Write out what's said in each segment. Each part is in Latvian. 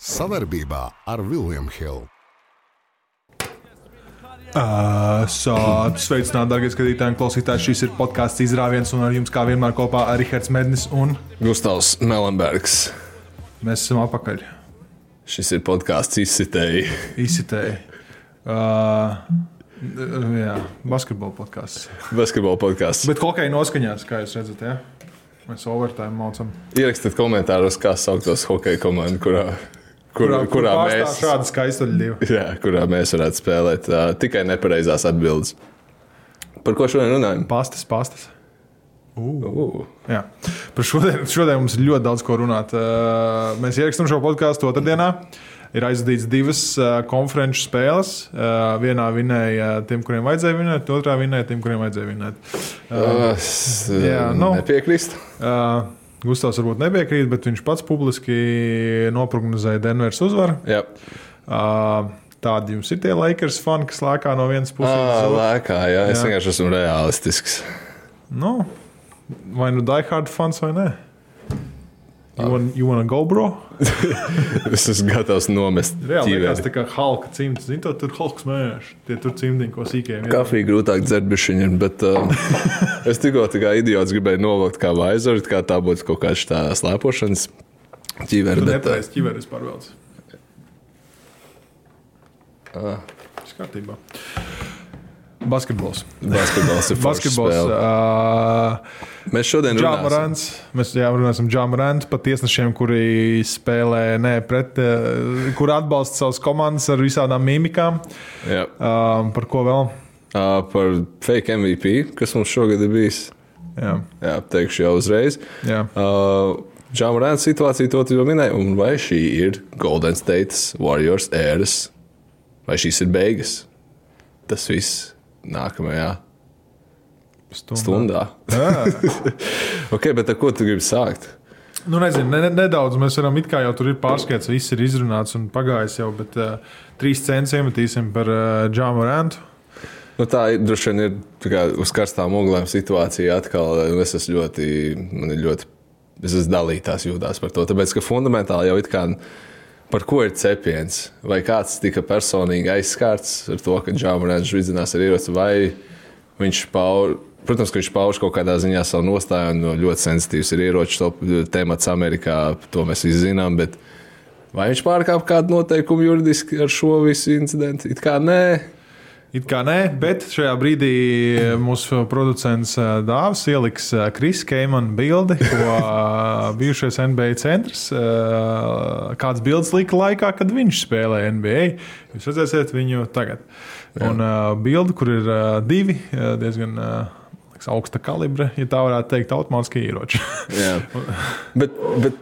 Savarbībā ar Vilniņu Hildu. Uh, Sveicināti, darbie skatītāji un klausītāji. Šis ir podkāsts izrāviens, un ar jums kā vienmēr kopā ir Rahards Mednis un Gustavs Melenbergs. Mēs esam apakaļ. Šis ir podkāsts izsitēji. Izsitēji. Uh, jā, basketbola podkāsts. Basketbola podkāsts. Bet hokeja noskaņās, kā jūs redzat, ja? mēs overtime maucam. Ierakstiet komentāros, kā sauktos hokeja komandu, kurā, kur, kurā, kurā mēs šādu skaistu līniju. Jā, kurā mēs varētu spēlēt uh, tikai nepareizās atbildes. Par ko šodien runājam? Pastas, pastas. Uh. Uh. Jā. Par šodien, šodien mums ir ļoti daudz ko runāt. Uh, mēs ierakstām šo podkāstu otrdienā. Ir aizdīts divas uh, konferenču spēles. Uh, vienā vinēja tiem, kuriem vajadzēja vinēt, otrā vinēja tiem, kuriem vajadzēja vinēt. Uh, es jā, nu, nepiekrīstu. Uh, Gustavs varbūt nepiekrīt, bet viņš pats publiski noprognozēja Denveras uzvaru. Jā. Uh, Tādi jums ir tie Lakers fani, kas lēkā no vienas puses. Ah, lēkā, jā. Es jā. vienkārši esmu realistisks. Nu, vai nu diehard fans vai nē? You want, want go, bro? es esmu gatavs nomest. Reāli liekas, tā kā halka cimds. Zini, to tur halks mēneši. Tie tur cimdiņi, ko sīkiem. Kafiju grūtāk dzert bišķiņiem, bet uh, es tikko tā kā idiots gribēju novākt kā vaizoru, kā tā būtu kaut kāds tā slēpošanas ķiveri. Tu nepareiz ķiveris pārvelc. Ah. Viss kārtībā. Basketbols. Basketbols ir Basketbols. Uh, mēs šodien runājam. Par Džāmarānu, par tiesnešiem, kuri spēlē ne pret, uh, kur atbalsta savas komandas ar visādām mimikām. Jā. Uh, par ko vēl? Uh, par fake MVP, kas mums šogad ir bijis. Jā, jā teikšu jau uzreiz. Jā. Uh, Džāmarāna situācija, to jau minēju, un vai šī ir Golden State Warriors ēras, vai šīs ir beigas? Tas viss nākamajā stundā. stundā. ok, bet ar ko tu gribi sākt? Nu, nezinu, ne, nedaudz mēs varam it kā jau tur ir pārskats, viss ir izrunāts un pagājis jau, bet uh, trīs centus iemetīsim par uh, Džāmu Rantu. Nu, tā ir droši vien ir kā, uz karstām oglēm situācija atkal. Es esmu ļoti, man ir ļoti, es esmu dalītās jūtās par to. Tāpēc, ka fundamentāli jau it kā Par ko ir cepiens? Vai kāds tika personīgi aizskārts ar to, ka Džāmarēns vidzinās ar ieroci, vai viņš pauž, protams, ka viņš pauž kaut kādā ziņā savu nostāju, un ļoti sensitīvs ir ieroču temats Amerikā, to mēs visi zinām, bet vai viņš pārkāpa kādu noteikumu juridiski ar šo visu incidentu? It kā nē. It kā nē, bet šajā brīdī mūsu producents eh, Dāvis ieliks Krisa Keimana bildi, ko eh, bijušais NBA centrs eh, kāds bildes lika laikā, kad viņš spēlēja NBA. Jūs redzēsiet viņu tagad. Jā. Un bildi, kur ir divi diezgan augsta kalibra, ja tā varētu teikt, automātiski ieroči. bet, bet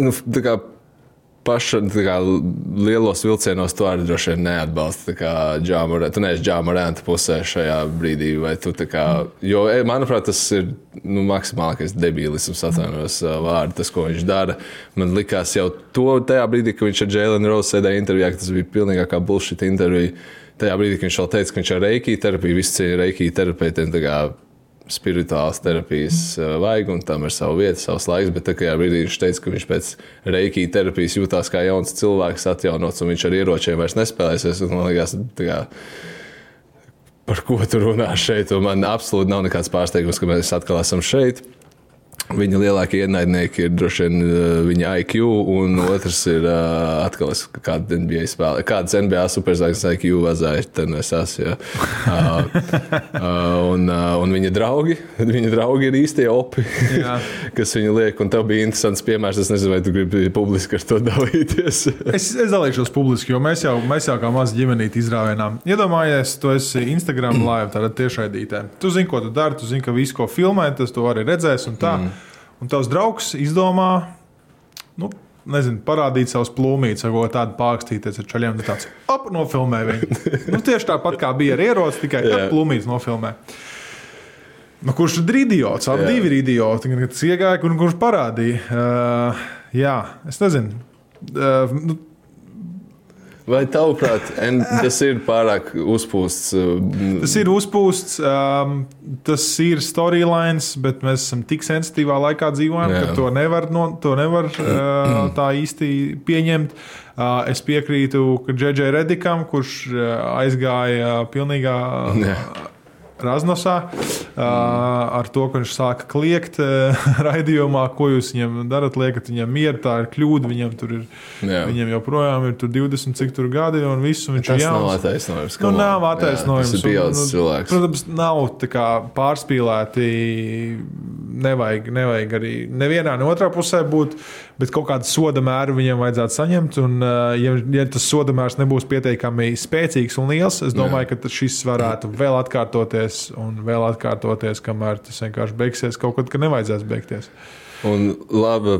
nu, kā, paša kā, lielos vilcienos to arī droši vien neatbalsta. Tu neesi džāmurēnta pusē šajā brīdī, tu kā, jo, e, manuprāt, tas ir nu, maksimālākais debilisms, atvainojos vārdu, tas, ko viņš dara. Man likās jau to tajā brīdī, kad viņš ar Jēlenu Rose sēdēja intervijā, ka tas bija pilnīgākā bullshit intervija. Tajā brīdī, kad viņš vēl teica, ka viņš ar reiki terapiju, visi cieņa reiki terapeitiem spirituālas terapijas eh, vajag, un tam ir sava vieta, savs laiks. Bet tajā brīdī viņš teica, ka viņš pēc reiki terapijas jutās kā jauns cilvēks, atjaunots, un viņš ar ieročiem vairs nespēlēsies. Man liekas, par ko tu runā šeit? Un man absolūti nav nekāds pārsteigums, ka mēs atkal esam šeit. Viņa lielākie ienaidnieki ir droši vien uh, viņa IQ, un otrs ir uh, atkal kāda NBA spēle. Kāds NBA superzvaigznes IQ vazāja, esmu. Ja. Uh, uh, un, uh, un viņa draugi, viņa draugi ir īstie opi, kas viņu liek. Un tev bija interesants piemērs. Es nezinu, vai tu gribi publiski ar to dalīties. es, es dalīšos publiski, jo mēs jau, mēs jau kā mazi ģimenīti izrāvējām. Iedomājies, tu esi Instagram live, tādā tiešraidītē. Tu zini, ko tu dari, tu zini, ka visu, ko filmē, tas tu arī redzēs. Un tā. Mm. Un tavs draugs izdomā, nu, nezinu, parādīt savus plūmītes, vai tādu pārakstīties ar ceļiem. Tā tāds ap, nofilmē viņu. nu, tieši tāpat kā bija ar ieroci, tikai yeah. plūmītes nofilmē. Nu, kurš ir idiots? Abi yeah. divi ir idioti. Gan tas iegāja, un kurš parādīja? Uh, jā, es nezinu. Uh, nu, Vai tavuprāt, tas ir pārāk uzpūsts? uh, Tas ir uzpūsts, um, tas ir storylines, bet mēs esam tik sensitīvā laikā dzīvojam, Jā. ka to nevar, no, to nevar uh, tā īsti pieņemt. Uh, es piekrītu Džeģai Redikam, kurš uh, aizgāja pilnīgā Jā. Raznosā ar to, ka viņš sāka kliegt raidījumā, ko jūs viņam darat, liekat viņam mieru, tā ir kļūda, viņam tur ir, Jā. viņam joprojām ir tur 20 cik tur gadi un viss, un viņš Tas ir nav jauns. attaisnojums. Nu, come on. nav Jā, attaisnojums. Tas ir nu, cilvēks. Protams, nav tā kā pārspīlēti. Nevajag, nevajag arī nevienā, ne otrā pusē būt, bet kaut kādu soda mēru viņam vajadzētu saņemt. Un, uh, ja, ja tas soda mērs nebūs pietiekami spēcīgs un liels, es domāju, ka tas šis varētu vēl atkārtoties un vēl atkārtoties, kamēr tas vienkārši beigsies kaut kad, kad nevajadzēs beigties. Un labi,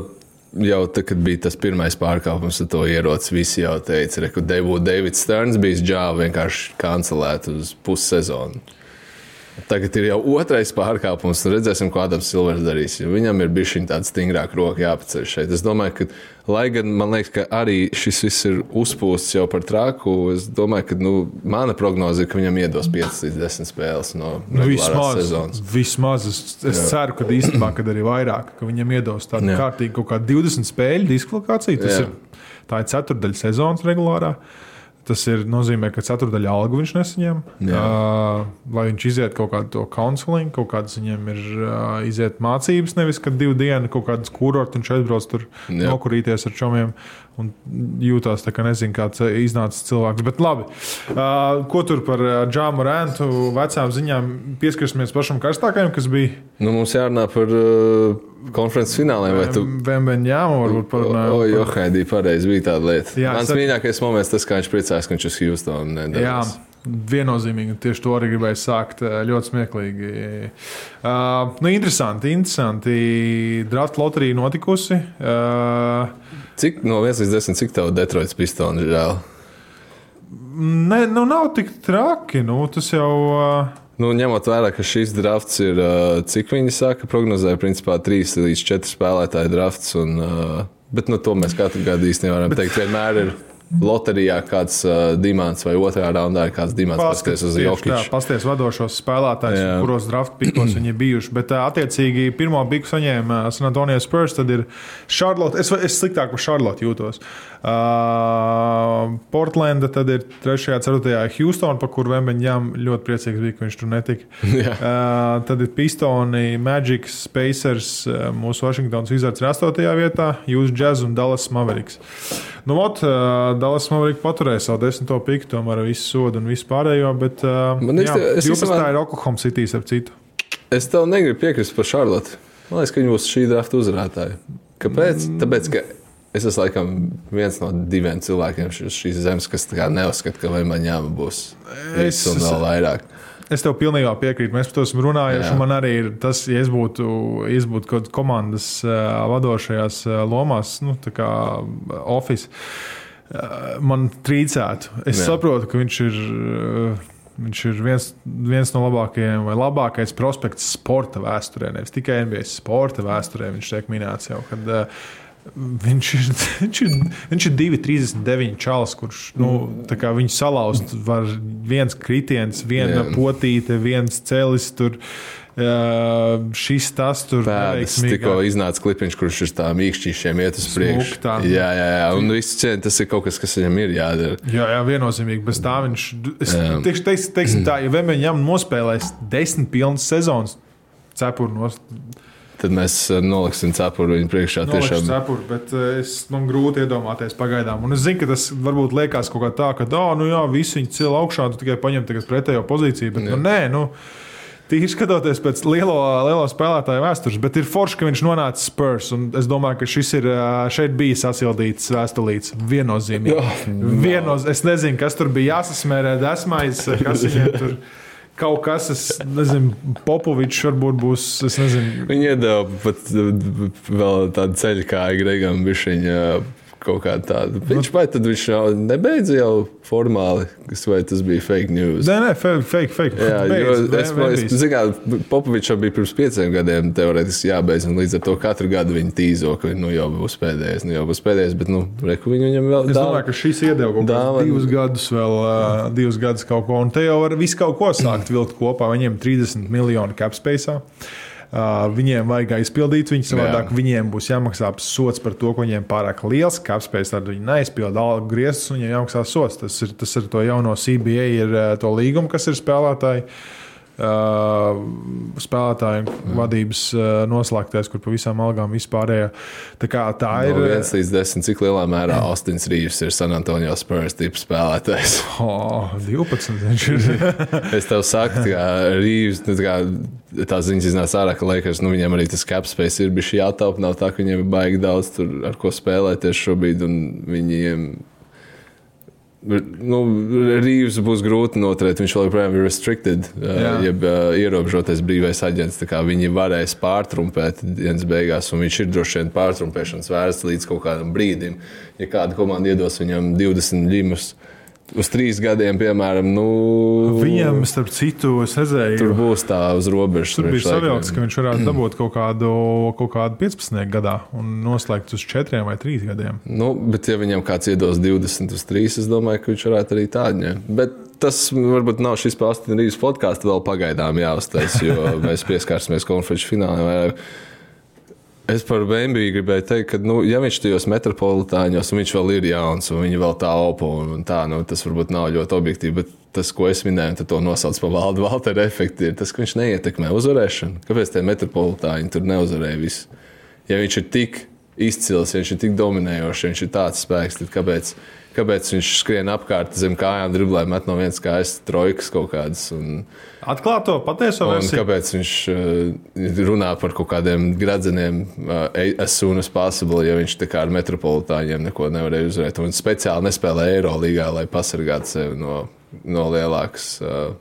jau tad, kad bija tas pirmais pārkāpums, tad to ierocis visi jau teica, ka Davids Sterns bija džāva vienkārši kancelēt uz pussezonu. Tagad ir jau otrais pārkāpums, un redzēsim, ko Adams Silvers darīs. Viņam ir bijis šī tāda stingrāka roka jāpaceļ šeit. Es domāju, ka, lai gan man liekas, ka arī šis viss ir uzpūsts jau par traku, es domāju, ka nu, mana prognoze ir, ka viņam iedos 5 līdz 10 spēles no Nu, vismaz, sezonas. vismaz es, es ceru, ka īstenībā kad arī vairāk, ka viņam iedos tādu Jā. kārtīgu kaut kādu 20 spēļu diskvalifikāciju. Tas Jā. ir, tā ir ceturdaļa sezonas regulārā. Tas ir, nozīmē, ka ceturdaļa algu viņš nesaņem. Jā. Uh, lai viņš iziet kaut kādu to counseling, kaut kādas viņam ir uh, iziet mācības, nevis kad divu dienu kaut kādas kurortu viņš aizbrauc tur Jā. nokurīties ar čomiem. Un jūtās tā, ka nezinu, kāds uh, iznācis cilvēks. Bet labi, uh, ko tur par Džāmu Rēntu vecām ziņām pieskarsimies pašam karstākajam, kas bija Nu, mums jārunā par uh, konferences fināliem. Vai tu Vembeņāmu, varbūt parunājam. O, jo, Haidī, pareizi bija tāda lieta. Jā, Mans es ar- mīļākais moments, tas, kā viņš priecājās, ka viņš uz Houstonu Jā, nedavās. viennozīmīgi. Tieši to arī gribēju sākt. eh, Ļoti smieklīgi. Uh, nu, interesanti, interesanti. Draft loterija notikusi. Uh, Cik no 1 līdz 10, cik tev Detroits pistoni žēl? ne, nu, nav tik traki. Nu, tas jau. Uh, Nu, ņemot vērā, ka šis drafts ir, cik viņi saka, prognozēja, principā 3 līdz 4 spēlētāju drafts. Un, bet nu, to mēs katru gadu īstenībā nevaram teikt. Vienmēr ir loterijā kāds uh, dimants vai otrā raundā ir kāds dimants, paskaties uz Jokiču. Pasties vadošos spēlētājus, Jā. kuros draft pikos viņi ir bijuši. Bet, ā, attiecīgi, pirmo piku saņēma ā, San Antonio Spurs, tad ir Charlotte. Es, es sliktāk par Charlotte jūtos. Uh, Portlanda, tad ir 3. un 4. Houston, pa kuru Vembeņģām ļoti priecīgs bija, ka viņš tur netika. Jā. Uh, tad ir Pistoni, Magic, Spacers, uh, mūsu Washingtons Wizards ir 8. vietā, Jūs Jazz un Dallas Mavericks. Nu, ot, uh, Dallas Mavericks paturēja savu desmito piku, tomēr ar visu sodu un visu pārējo, bet uh, Man jā, es 12. īstenībā- ir Oklahoma City ar citu. Es tev negribu piekrist par Charlotte. Man liekas, ka viņi būs šī drafta uzvarētāji. Kāpēc? Mm. Tāpēc, ka es esmu laikam viens no diviem cilvēkiem šīs zemes, kas neuzskata, ka Vembaņāma būs. Es- Es un vēl vairāk. Es tev pilnībā piekrītu. Mēs par to esam runājuši. Man arī ir tas, ja es būtu, es būtu kaut kādas komandas vadošajās lomās, nu, tā kā Office, uh, man trīcētu. Es Jā. Saprotu, ka viņš ir. Viņš ir viens, viens no labākajiem, vai labākais prospekts sporta vēsturē. Nevis tikai NBA sporta vēsturē. Viņš tiek minēts jau, kad uh, viņš ir, viņš ir, viņš ir 2,39 čalis, kurš nu, viņu salauzt var viens kritiens, viena Jā. potīte, viens celis. Tur, uh, šis tas tur neveiksmīgāk. tikko iznāca klipiņš, kurš uz tām īkšķīšiem iet uz priekšu. Jā, jā, jā. Un viss cien, tas ir kaut kas, kas viņam ir jādara. Jā, jā, viennozīmīgi. Bez tā viņš. Es tieši teiks, teiksim, tā, ja viņam nospēlēs desmit pilnas sezonas, cepuri no Tad mēs eh, noliksim cepuri viņa priekšā. Nolikšu Tiešām. cepuri, bet eh, es, man grūti iedomāties pagaidām. Un es zinu, ka tas varbūt liekas kaut kā tā, ka, ah, nu jā, visi viņi cēlā augšā, tu tikai paņem tagad pretējo pozīciju. Bet, nu, nē, nu, tīri skatoties pēc lielo, lielo spēlētāju vēstures, bet ir forši, ka viņš nonāca Spurs. Es domāju, ka šis ir eh, šeit bijis sasildīts vēstulīts viennozīmīgi. Jā. Viennoz, es nezinu, kas tur bija jāsasmērē, desmais, kas viņiem tur. Kaut kas, es nezinu, Popovičs varbūt būs. Viņi iedeva pat eh, vēl tādu ceļu kā Gregam Bišķiņa kaut kāda tāda. Viņš vai tad viņš jau nebeidza jau formāli, vai tas bija fake news? Nē, nē, fake, fake. Jā, Beidz, es, es, es zinu, Popovičam bija pirms pieciem gadiem teorētiski jābeidz, un līdz ar to katru gadu viņi tīzo, ka nu, jau būs pēdējais, nu, jau būs pēdējais, bet, nu, reku viņu viņam vēl Es domāju, ka šis iedeva kaut kādus divus gadus, vēl uh, divus gadus kaut ko. Un te jau var visu kaut ko sākt vilkt kopā. Viņiem ir 30 miljoni capspace. Uh, viņiem vajag aizpildīt, viņi savādāk Jā. viņiem būs jāmaksā sots par to, ka viņiem pārāk liels capspace, tad viņi neizpilda algu griestus, un viņiem jāmaksā sots. Tas ir, tas ir to jauno CBA, ir uh, to līgumu, kas ir spēlētāji. Uh, spēlētāju Mm. vadības uh, noslēgtais, kur pa visām algām vispārējā. Tā, kā, tā ir. No 1 līdz 10, cik lielā mērā Austins Rīvs ir San Antonio Spurs tips spēlētājs. Oh, 12. Viņš ir. Es tev saku, ka Rīvs, nu, tā, kā, tā ziņas iznāca ārā, ka Lakers, nu, viņiem arī tas capspace ir bijis jātaupa. Nav tā, ka viņiem ir baigi daudz tur, ar ko spēlēties šobrīd, un viņiem. Nu, Rīvs būs grūti noturēt. Viņš joprojām ir restricted, Jā. uh, jeb uh, ierobežotais brīvais aģents. Viņi varēs pārtrumpēt dienas beigās, un viņš ir droši vien pārtrumpēšanas vērsts līdz kaut kādam brīdim. Ja kāda komanda iedos viņam 20 ģimus uz trīs gadiem, piemēram, nu, Viņam, starp citu, es redzēju, tur būs tā uz robežas. tur bija savilkts, ka viņš varētu dabūt kaut kādu, kaut kādu 15. gadā un noslēgt uz 4 vai 3 gadiem. Nu, bet, ja viņam kāds iedos 20 uz 3, es domāju, ka viņš varētu arī tādu ņemt. Bet tas varbūt nav šis pastāstījums Rīgas podkāsts vēl pagaidām jāuztais, jo mēs pieskarsimies konferenču finālā. Es par Bēnbiju gribēju teikt, ka, nu, ja viņš tajos metropolitāņos, un viņš vēl ir jauns, un viņi vēl tā opo, un tā, nu, tas varbūt nav ļoti objektīvi, bet tas, ko es minēju, tad to nosauc par valdu Valteru efektu, ir tas, ka viņš neietekmē uzvarēšanu. Kāpēc tie metropolitāņi tur neuzvarēja visu? Ja viņš ir tik izcils, viņš ir tik dominējošs, viņš ir tāds spēks, kāpēc, kāpēc viņš skrien apkārt zem kājām, driblē, met no vienas kājas trojkas kaut kādas? Un, Atklāt to patieso versiju. kāpēc viņš uh, runā par kaut kādiem gradzeniem, uh, as soon as possible, ja viņš tā kā ar metropolitāņiem neko nevarēja uzvarēt? Un speciāli nespēlē Eirolandā, lai pasargātu sevi no, no lielākas uh,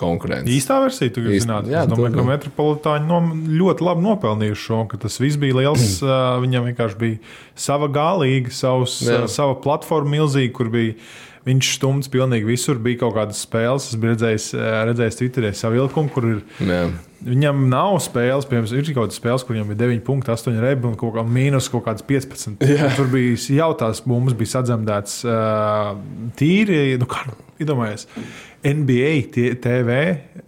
konkurences. Īstā versija, tu gribi zināt. jā, Es domāju, to- ka metropolitāņi nom, ļoti labi nopelnījuši šo, ka tas viss bija liels. Viņam vienkārši bija sava galīga, savs, Jā. sava platforma milzīga, kur bija. Viņš stumts pilnīgi visur, bija kaut kādas spēles. Es biju redzējis, redzējis Twitterī savilkumu, kur ir Jā. Viņam nav spēles, piemēram, ir kaut kāda spēle, kur viņam bija 9,8 rebi un kaut kā mīnus kaut kāds 15. Jā. Tur bija jau tās bumbas, bija sadzemdētas uh, tīri. Nu, kā, iedomājies, NBA, TV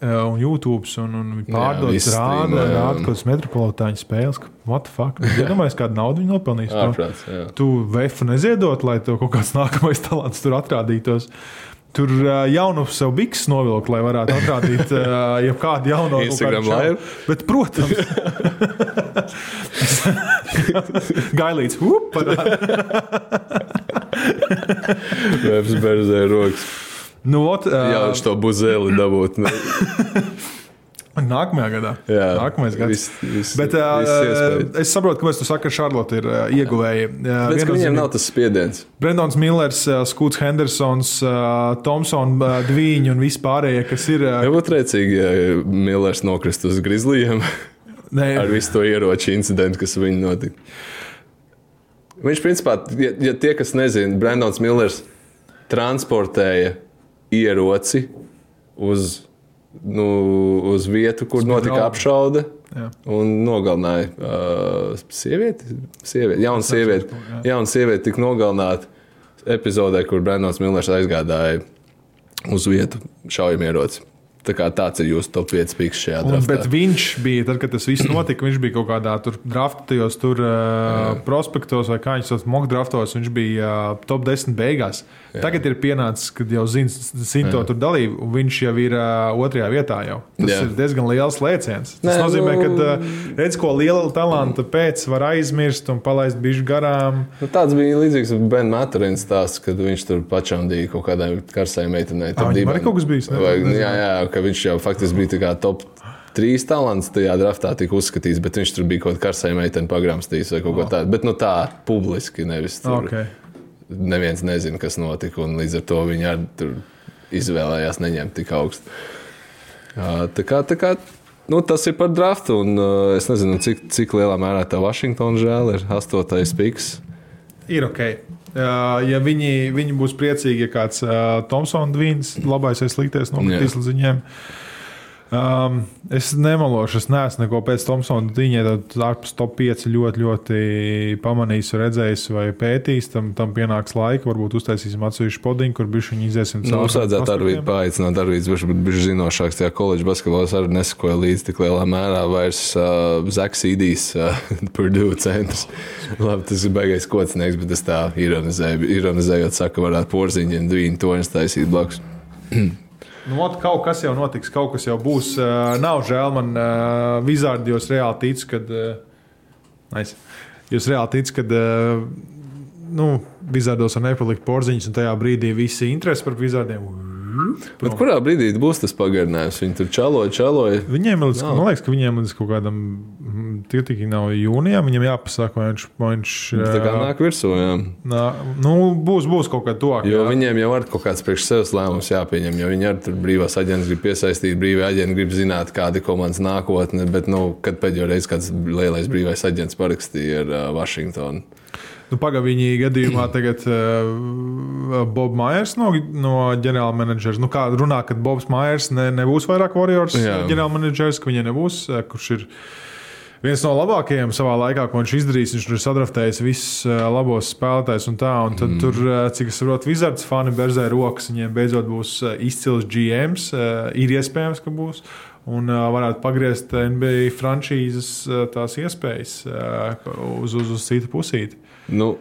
un YouTube un, un viņi Jā, pārdod, viss rāda, rāda kaut kādas metropolitāņu spēles. ka What the fuck? Iedomājies, kādu naudu viņi nopelnīs. to. Ārprāts. Tu vefu neziedot, lai tev kaut kāds nākamais talants tur atrādītos. Tur uh, jaunu sev bikses novilkt, lai varētu atrādīt uh, jebkādu jaunu kaut Instagram kādu live? Bet, protams, gailīts, up, Vēps berzē rokas. nu, ot, Jā, uh, viņš to buzeli dabūt. Nākamajā gadā. Jā, Nākamais gads. Viss, viss, Bet uh, viss iespējas. es saprotu, kāpēc tu saki, ka Šarlote ir uh, ieguvēja. Uh, Tāpēc, ka viņiem nav tas spiediens. Brendons Millers, uh, Skūts Hendersons, uh, Thompsons, uh, Dvīņi un vispārējie, kas ir. Uh, Jā, būtu rēcīgi, ja Millers nokrist uz Grizzlyiem ne, ar visu to ieroču incidentu, kas viņam notika. Viņš, principā, ja, ja tie, kas nezina, Brendons Millers transportēja ieroci uz, nu, uz vietu, kur notika draugi. apšaude. Jā. Un nogalināja uh, sievieti. sievieti. Jauna sieviete, jauna sieviete tika nogalināta epizodē, kur Brendons Millers aizgādāja uz vietu šaujamieroci. Tā kā tāds ir jūsu top 5 piks šajā Un, bet draftā. viņš bija, tad, kad tas viss notika, viņš bija kaut kādā tur draftajos, tur uh, prospektos vai kā viņš tos mock draftos. Viņš bija uh, top 10 beigās. Jā. Tagad ir pienācis, kad jau zina zin to tur dalību, un viņš jau ir uh, otrajā vietā. Jau. Tas Jā. Ir diezgan liels lēciens. Tas Nē, nozīmē, nu- ka uh, redz, ko liela talanta pēc var aizmirst un palaist bišķi garām. Nu, tāds bija līdzīgs Ben Maturins stāsts, kad viņš tur pačamdīja kaut kādai karsai meitenei. Viņam arī kaut kas bijis, ne? Vai, jā, jā, ka viņš jau faktiski bija top. Trīs talants tajā draftā tika uzskatīts, bet viņš tur bija kaut kāda karsai meitene pagramstījis vai kaut ko tādu. Bet nu, tā publiski nevis tur. Okay. Neviens nezina, kas notika, un līdz ar to viņi arī tur izvēlējās neņemt tik augstu. Tā kā, tā kā, nu, tas ir par draftu, un uh, es nezinu, cik, cik lielā mērā tā Vašingtona žēl ir astotais piks. ir ok. Ja viņi, viņi būs priecīgi, ja kāds uh, Tomsons Dvīns, labais vai sliktais, nokritīs līdz viņiem. Um, es nemalošu, es neesmu neko pēc Thompsona dīņa, tad ārpus top 5 ļoti, ļoti pamanījis, redzējis vai pētījis. Tam, tam pienāks laika, varbūt uztaisīsim atsevišķu podiņu, kur bišķi iziesim Nu, mums vajadzētu arī paaicināt, arī viņš būtu bijis zinošāks. Tajā koledžas basketbolā arī nesakoja līdzi tik lielā mērā. Vairs uh, Zaks Idīs, uh, Purdue centrs. Labi, tas ir baigais kocinieks, bet es tā ironizēju. Ironizējot, saka, varētu porziņiem divi toņus taisīt blakus. Nu, ot, kaut kas jau notiks, kaut kas jau būs. Uh, nav žēl man uh, vizārdi, jo es reāli ticu, ka. Uh, nice. Jūs reāli ticat, ka uh, nu, vizārdos var nepalikt porziņš, un tajā brīdī visi interesi par vizārdiem. Bet kurā brīdī būs tas pagarinājums? Viņi tur čaloja, čaloja. Viņiem līdz, Nav. man liekas, ka viņiem līdz kaut kādam tirtiņam nav jūnijā. Viņam jāpasaka, vai viņš. Vai viņš Tā kā nāk virsū. Jā. nā, nu, būs, būs kaut kā tuvāk. Jo jā. viņiem jau ir kaut kāds priekš sevis lēmums jāpieņem, jo viņi arī tur brīvās aģents grib piesaistīt, brīvie aģenti grib zināt, kāda ir komandas nākotne. Bet, nu, kad pēdējo reizi kāds lielais brīvais aģents parakstīja ar uh, Vašingtonu? Nu, Pagaidām, viņa gadījumā tagad uh, Bobs Maiers no, no ģenerāla menedžera. Nu, kā runā, ka Bobs Maiers ne, nebūs vairāk Warriors Jā. ģenerāla menedžers, ka viņa nebūs, uh, kurš ir viens no labākajiem savā laikā, ko viņš izdarījis. Viņš tur ir sadraftējis visus labos spēlētājus un tā. Un tad mm. tur, cik es saprotu, Wizards fani berzē rokas. Viņiem beidzot būs izcils GMs. Ir iespējams, ka būs. Un uh, varētu pagriezt NBA frančīzes uh, tās iespējas uh, uz, uz, uz citu pusīti. Nu,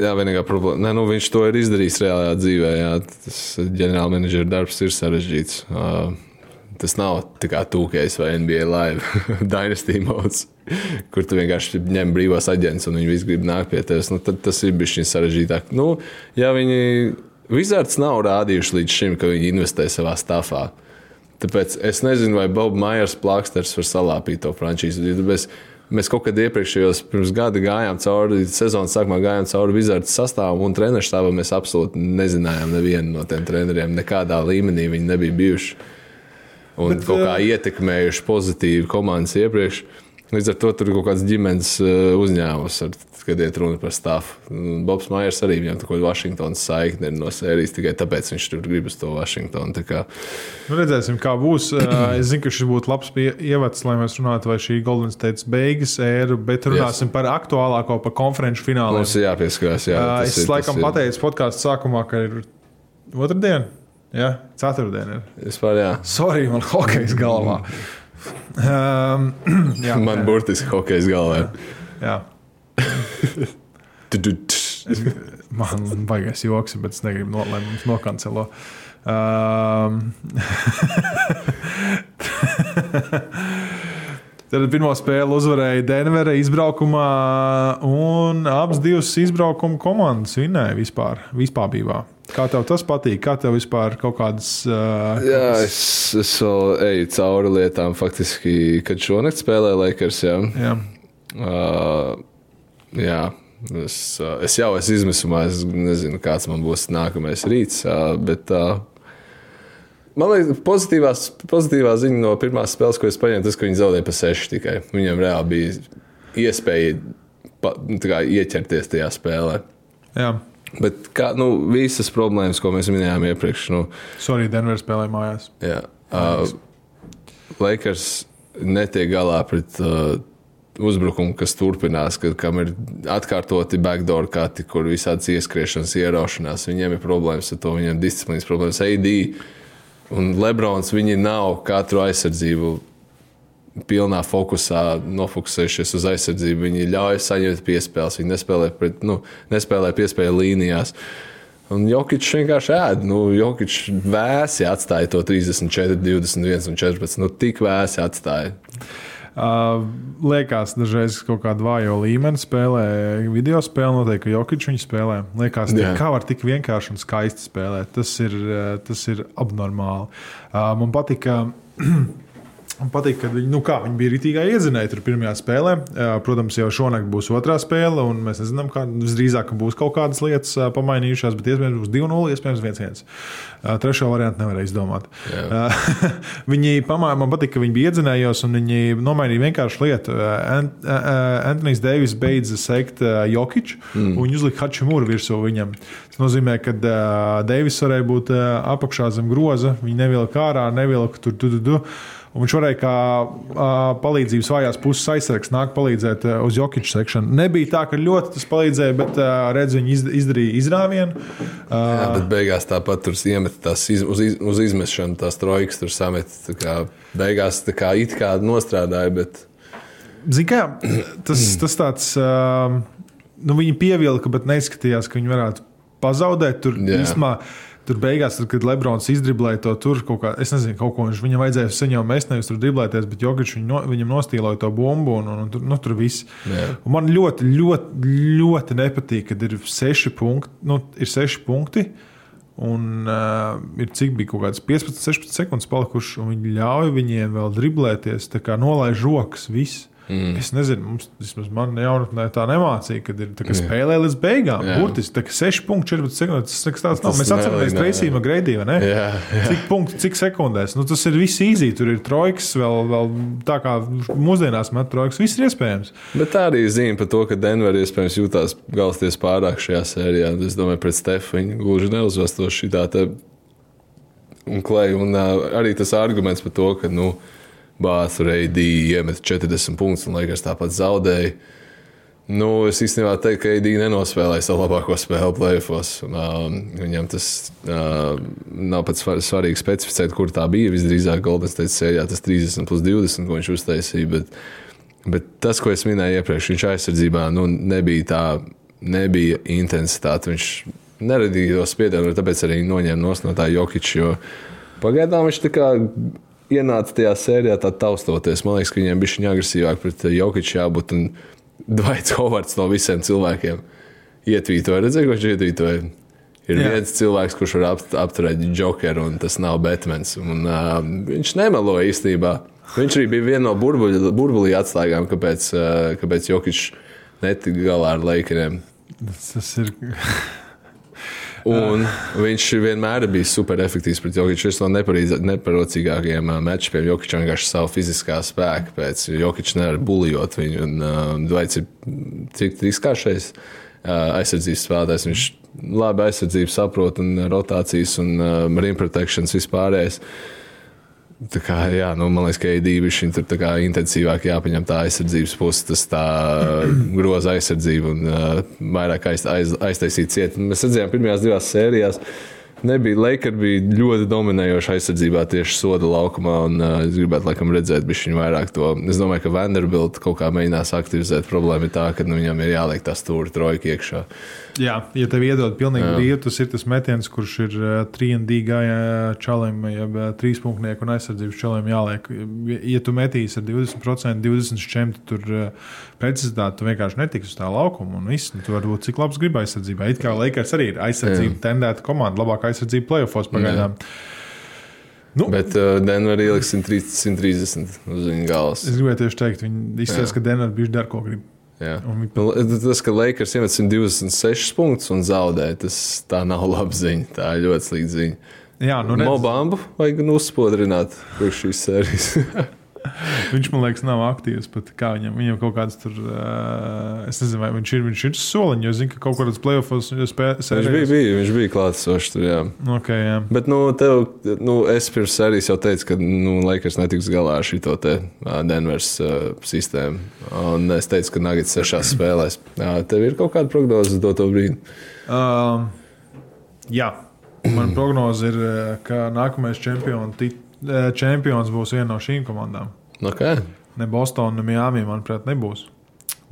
jā, vienīgā problēma. Nē, nu, viņš to ir izdarījis reālajā dzīvē. Jā. Tas ģenerālmenedžera darbs ir sarežģīts. Uh, tas nav tikai tūkējs vai NBA live dynasty modes, kur tu vienkārši ņem brīvos aģentus un viņi visi grib nākt pie tevis. Nu, tad tas ir bijis sarežģītāk. Nu, ja viņi Wizards nav rādījuši līdz šim, ka viņi investē savā stāvā. Tāpēc es nezinu, vai Bobs Maijers plāksters var salāpīt to frančīzi. Tāpēc Mēs kaut kad iepriekšējos pirms gada gājām cauri, sezonas sākumā gājām cauri Wizards sastāvam un treneru stāvam. Mēs absolūti nezinājām nevienu no tiem treneriem. Nekādā līmenī viņi nebija bijuši. Un Bet, kaut kā ietekmējuši pozitīvi komandas iepriekš. Līdz ar to tur ir kaut kāds ģimenes eh, uzņēmums, ar, kad iet runa par stāvu. Bobs Maijers arī viņam tur Vašingtonas saikne ir no sērijas, tikai tāpēc viņš tur grib uz to Vašingtonu. Kā- Nu, redzēsim, kā būs. Uh, es zinu, ka šis būtu labs ievads, lai mēs runātu, vai šī Golden State beigas ēra, bet runāsim yes. par aktuālāko, par konferenču fināliem. Mums ir jāpieskarās. Jā, tas es ir- laikam ir- pateicu podkāstu sākumā, ka ir otrdiena, ja? ceturtdiena. Ir. Vispār, jā. Sorry, man hokejs galvā. Um, jā, Man burtiski hokejs galvā. jā. Man baigās joks, bet es negribu, no, lai mums nokancelo. Um, Tad pirmo spēli uzvarēja Denvera izbraukumā, un abas divas izbraukuma komandas vinēja vispār, vispār. Kā tev tas patīk? Kā tev vispār kaut kādas. Uh, Jā, es, es vēl eju cauri lietām, faktiski, kad šonakt spēlēju Lakers. Jā. jā. Uh, jā. Es, uh, es jau esmu izmisumā, es nezinu, kāds man būs nākamais rīts. Uh, bet, uh, Man liekas, pozitīvās, pozitīvā ziņa no pirmās spēles, ko es paņēmu, tas, ka viņi zaudēja pa sešu tikai. Viņam reāli bija iespēja pa, kā ieķerties tajā spēlē. jā. Bet kā, nu, visas problēmas, ko mēs minējām iepriekš, nu, Sorry, Denver spēlēja mājās. Jā, uh, Lakers netiek galā pret uh, uzbrukumu, kas turpinās, kad, kam ir atkārtoti backdoor kati, kur visādas ieskriešanas, ieraušanās. Viņiem ir problēmas ar to, viņiem ir disciplīnas problēmas. AD un Lebrons viņi nav katru aizsardzību. Pilnā fokusā nofokusējušies uz aizsardzību. Viņi ļauj saņemt piespēles. Viņi nespēlē, pret, nu, nespēlē piespēļu līnijās. Un Jokic vienkārši ēd. Nu, Jokic vēsi atstāja to 34, 21 un 14. Nu, tik vēsi atstāja. Uh, liekas, dažreiz kaut kāda vājo līmeņa spēlē, video spēlē, noteikti, Jokic viņu spēlē. Liekas, Jā. kā var tik vienkārši un skaisti spēlēt. Tas ir, tas ir abnormāli. Uh, man patika. Man patīk, ka viņi, nu kā, viņi bija rītīgā iezinēja tur pirmajā spēlē. Protams, jau šonakt būs otrā spēle, un mēs nezinām, kā visdrīzāk būs kaut kādas lietas pamainījušās, bet iespējams būs 2-0, iespējams 1-1. Trešo variantu nevarēja izdomāt. viņi pamāja, man patīk, ka viņi bija iedzinējos, un viņi nomainīja vienkārši lietu. Antonius Deivis beidza sekt Jokiču, mm. un viņi uzlika Hačimūru virsū viņam. Tas nozīmē, ka Deivis varēja būt apakšā zem groza, viņi nevilka ārā, nevilka tur, tur, tur. tur Un viņš varēja kā uh, palīdzības vājās puses aizsargs nākt palīdzēt uh, uz jokiču sekšanu. Nebija tā, ka ļoti tas palīdzēja, bet uh, redz, viņi iz, izdarīja izrāvienu. Uh, Jā, bet beigās tāpat tur iemet tās iz, uz, iz, uz izmešanu, tās trojkas tur samet. Tā kā, beigās tā kā it kā nostrādāja, bet. Zini, kā tas, tas tāds, uh, nu viņi pievilka, bet neizskatījās, ka viņi varētu pazaudēt. Tur īstenībā. Yeah Tur beigās, tad, kad Lebrons izdriblēja to tur kaut kā, es nezinu, kaut ko viņš viņam vajadzēja saņemt, mēs nevis tur driblēties, bet Jokic viņu, no, viņam nostīloja to bumbu un, un, un tur, nu, tur viss. Man ļoti, ļoti, ļoti nepatīk, kad ir seši punkti. Nu, ir seši punkti Un uh, ir cik bija kaut kādas 15, 16 sekundes palikušas, un viņi ļauj viņiem vēl driblēties, tā kā nolaiž rokas. Viss. Mm. Es nezinu, mums vismaz man jaunatnē tā nemācīja, kad ir tā, spēlē līdz beigām. Jā. Burtiski tā, 6,14 sekundes. Tas, tāds nav. Mēs atceramies Tracy'ma Greidīva. Cik punktu, cik sekundēs. Nu, tas ir viss īzī. Tur ir trojkas, vēl, vēl tā kā mūsdienās met trojkas. Viss ir iespējams. Bet tā arī zīme par to, ka Denver iespējams jūtās galsties pārāk šajā sērijā. Es domāju, pret Stefu viņi gluži neuzvestos šī tā. Un, klai, un uh, arī tas arguments par to, ka. Nu, Bāzes reidī iemet 40 punktus, un Lakers tāpat zaudēja. Nu, es īstenībā teiktu, ka AD nenospēlēja savu labāko spēli plēsofos. Uh, viņam tas uh, nav pats svarīgi specificēt, kur tā bija. Visdrīzāk Golden State sērijā tas 30 plus 20, ko viņš uztaisīja. Bet, bet tas, ko es minēju iepriekš, viņš aizsardzībā nu, nebija tā, nebija intensitāte. Viņš neradīja to spiedienu, tāpēc arī noņēma no tā Jokiča. Pagaidām viņš tā kā ienāca tajā sērijā tā taustoties. Man liekas, ka viņiem bija viņa agresīvāk pret Jokiču jābūt. Un Dvaits Hovards no visiem cilvēkiem ietvītoja. Redzēju, ko viņš ietvītoja. Ir Jā. viens cilvēks, kurš var apt, apturēt jokeru, un tas nav Batmans. Un, uh, viņš nemelo īstenībā. Viņš arī bija viena no burbuļu, burbuļu atslēgām, kāpēc, uh, kāpēc Jokičs netika galā ar Lakeriem. Tas ir. Un viņš vienmēr bija super efektīvs pret Jokiču. Viņš no neparocīgākajiem matčiem Jokičs vienkārši savu fiziskā spēku pēc. Jokičs nevar bulijot viņu. Un uh, Dvaits ir cik izkāršais uh, aizsardzības spēlētājs. Viņš labi aizsardzību saprot un rotācijas un uh, rim protections vispārējais. Uh, Tā kā, jā, nu, man liekas, ka AD ir tur intensīvāk jāpaņem tā aizsardzības puse, tas tā groza aizsardzība un uh, vairāk aiz, aiz, aiztaisīt ciet. Mēs redzējām pirmajās divās sērijās. Uh, nebija. Lakers bija ļoti dominējoši aizsardzībā tieši soda laukumā. Un, uh, es gribētu laikam, redzēt viņu vairāk to. Es domāju, ka Vanderbilt kaut kā mēģinās aktivizēt. Problēma ir tā, ka nu, viņam ir jāliek tā stūra trojka iekšā. Jā, ja tev iedod pilnīgi brīvu, tas ir tas metiens, kurš ir uh, 3D gājā čalim, jeb uh, trīspunktnieku un aizsardzības čalim jāliek. Ja tu metīsi ar 20%, 20 šķemti tur precizitāti, tu vienkārši netiksi uz tā laukuma un viss. Nu, tu vari būt cik labs gribi aizsardzībā. It kā Lakers arī ir aizsardzība tendēta komanda, labākā aizsardzība playoffs pagaidām. Nu, Bet uh, Denver ieliks 130 uz viņa galvas. Es gribēju tieši teikt, viņi izskatās, ka Denver bija dara, ko grib. Nu, tas, ka Lakers iemet 126 punktus un zaudē, tas tā nav laba ziņa. Tā ir ļoti slikta ziņa. Jā, nu. Mobambu vajag nu uzspodrināt priekš šīs sērijas. viņš man liekas, nav aktīvs. Viņam, viņam kaut kāds tur, uh, es nezinu, vai viņš ir, viņš ir soliņš, jo zinu, ka kaut kādos playoffs spēlēs. Viņš bija, bija, viņš bija klātsošs tur, jā. Okay, jā. Bet, nu, tev, nu, es pirms sērijas jau teicu, ka, nu, Lakers netiks galā ar šito te Denveras uh, sistēmu. Un es teicu, ka Nagits sešās spēlēs. Jā, tev ir kaut kāda prognoze uz doto brīdi? Uh, jā. Man prognoze ir, ka nākamais čempions tit čempions būs viena no šīm komandām. Okay. Ne Bostonā, ne Miami, manuprāt, nebūs.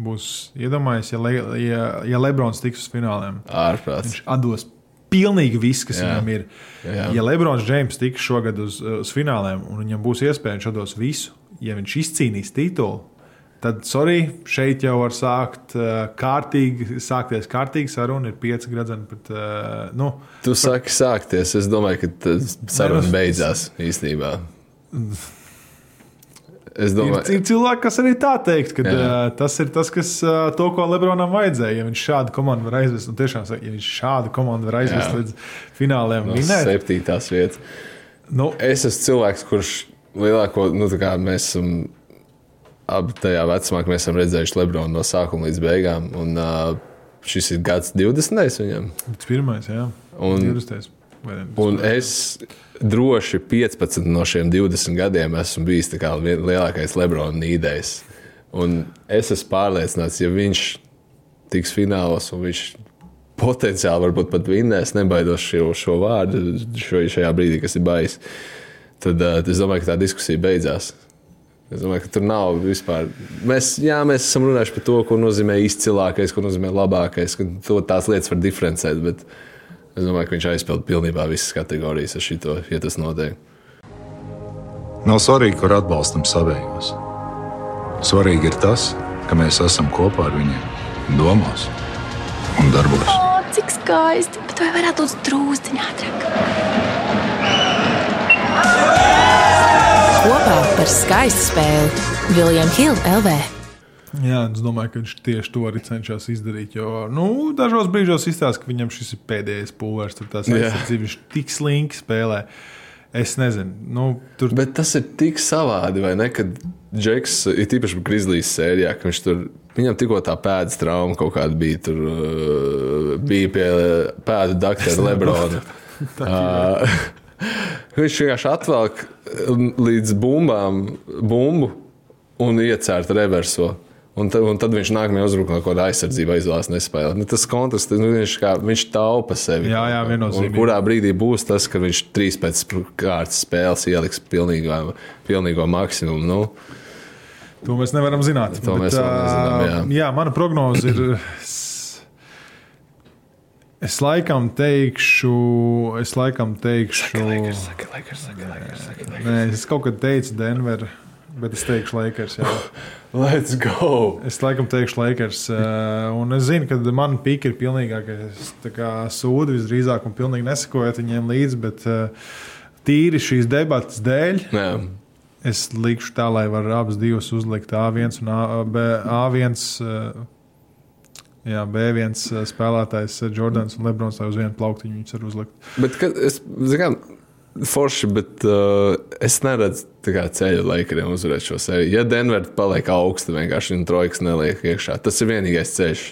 Būs iedomājies, ja, Le, ja, ja Lebrons tiks uz fināliem. Ārprāts. Viņš atdos pilnīgi viss, kas jā. viņam ir. Jā. Ja Lebrons Džeims tiks šogad uz, uz fināliem un viņam būs iespēja, viņš atdos visu, ja viņš izcīnīs titulu, tad, sorry, šeit jau var sākt uh, kārtīgi, sākties kārtīgi saruna. Ir pieci gradzeni. Bet, uh, nu, tu par... saki, sākties. Es domāju, ka saruna ne, nu, beidzās īstenībā. Es Ir, domāju, ir cilvēki, kas arī tā teikt, ka uh, tas ir tas, kas uh, to, ko Lebronam vajadzēja. Ja viņš šādu komandu var aizvest, un tiešām, saka, ja viņš šādu komandu var aizvest Jā. līdz fināliem, no vinēt, septītās vietas. nu, Es esmu cilvēks, kurš lielāko, nu, tā kā mēs esam abi tajā vecumā, ka mēs esam redzējuši Lebronu no sākuma līdz beigām. Un, uh, šis ir gads 20. viņam. tas pirmais, jā, Un- 20. vai ne? Un es droši 15 no šiem 20 gadiem esmu bijis lielākais Lebrona nīdējs. Un es esmu pārliecināts, ja viņš tiks finālos un viņš potenciāli varbūt pat vinnēs, nebaidos šo, šo vārdu šo, šajā brīdī, kas ir baisa, tad uh, es domāju, ka tā diskusija beidzās. Es domāju, ka tur nav vispār. Mēs, jā, mēs esam runājuši par to, ko nozīmē izcilākais, ko nozīmē labākais, ka to tās lietas var diferencēt. Bet es domāju, ka viņš aizpildīja pilnībā visas kategorijas ar šito, ja tas notiek. Nav svarīgi, kur atbalstam savējos. Svarīgi ir tas, ka mēs esam kopā ar viņiem, domās un darbos. O, cik skaisti! Bet vai varētu būt drūzdiņā ātrāk? Kopā par skaistu spēli Viljams Hilde LV. Jā, es domāju, ka viņš tieši to arī cenšas izdarīt. Jo nu, dažos brīžos izstāsta, ka viņam šis ir pēdējais pūlis, tur tās Jā. aizsardzības viņš tik slinki spēlē. Es nezinu, nu, tur Bet tas ir tik savādi, vai ne? Kad Džeks, ir īpaši Grizzlies sērijā, ka viņš tur, viņam tikko tā pēdas trauma kaut kāda bija. Tur uh, bija pie pēdu doktora Lebrona. Uh, viņš vienkārši atvelk līdz bumbām bumbu un iecērt reverso. Un tad, un tad viņš nākamajā uzbrukumā kaut kādā aizsardzībā izvēlās nespēlēt. Nu, tas kontrasts, nu, viņš, kā, viņš taupa sevi. Jā, jā, viennozīmīgi. Kurā brīdī būs tas, ka viņš trīs pēc kārtas spēles ieliks pilnīgo, pilnīgo maksimumu? Nu, To mēs nevaram zināt. To mēs vēl nezinām, jā. jā, mana prognoze ir. Es, laikam teikšu, es laikam teikšu, saki, Lakers, saki, Lakers, saki, Lakers. nē, es kaut kad teicu Denver, bet es teikšu Lakers. Jā. Let's go! Es laikam teikšu Lakers. Un es zinu, ka man pīka ir pilnīgākais sūdi visdrīzāk un pilnīgi nesakojot viņiem līdzi, bet tīri šīs debatas dēļ. Jā, Es likšu tā, lai var abas divas uzlikt A1 un A, B, A1. Jā, B1 eh, spēlētājs eh, Jordans un Lebrons tā uz vienu plauktiņu viņus var uzlikt. bet kad es, zinām, forši, bet uh, es neredzu ceļu laikiem uzvarēt šo sēriju. Ja Denver paliek augsta, vienkārši viņa trojkas neliek iekšā. Tas ir vienīgais ceļš.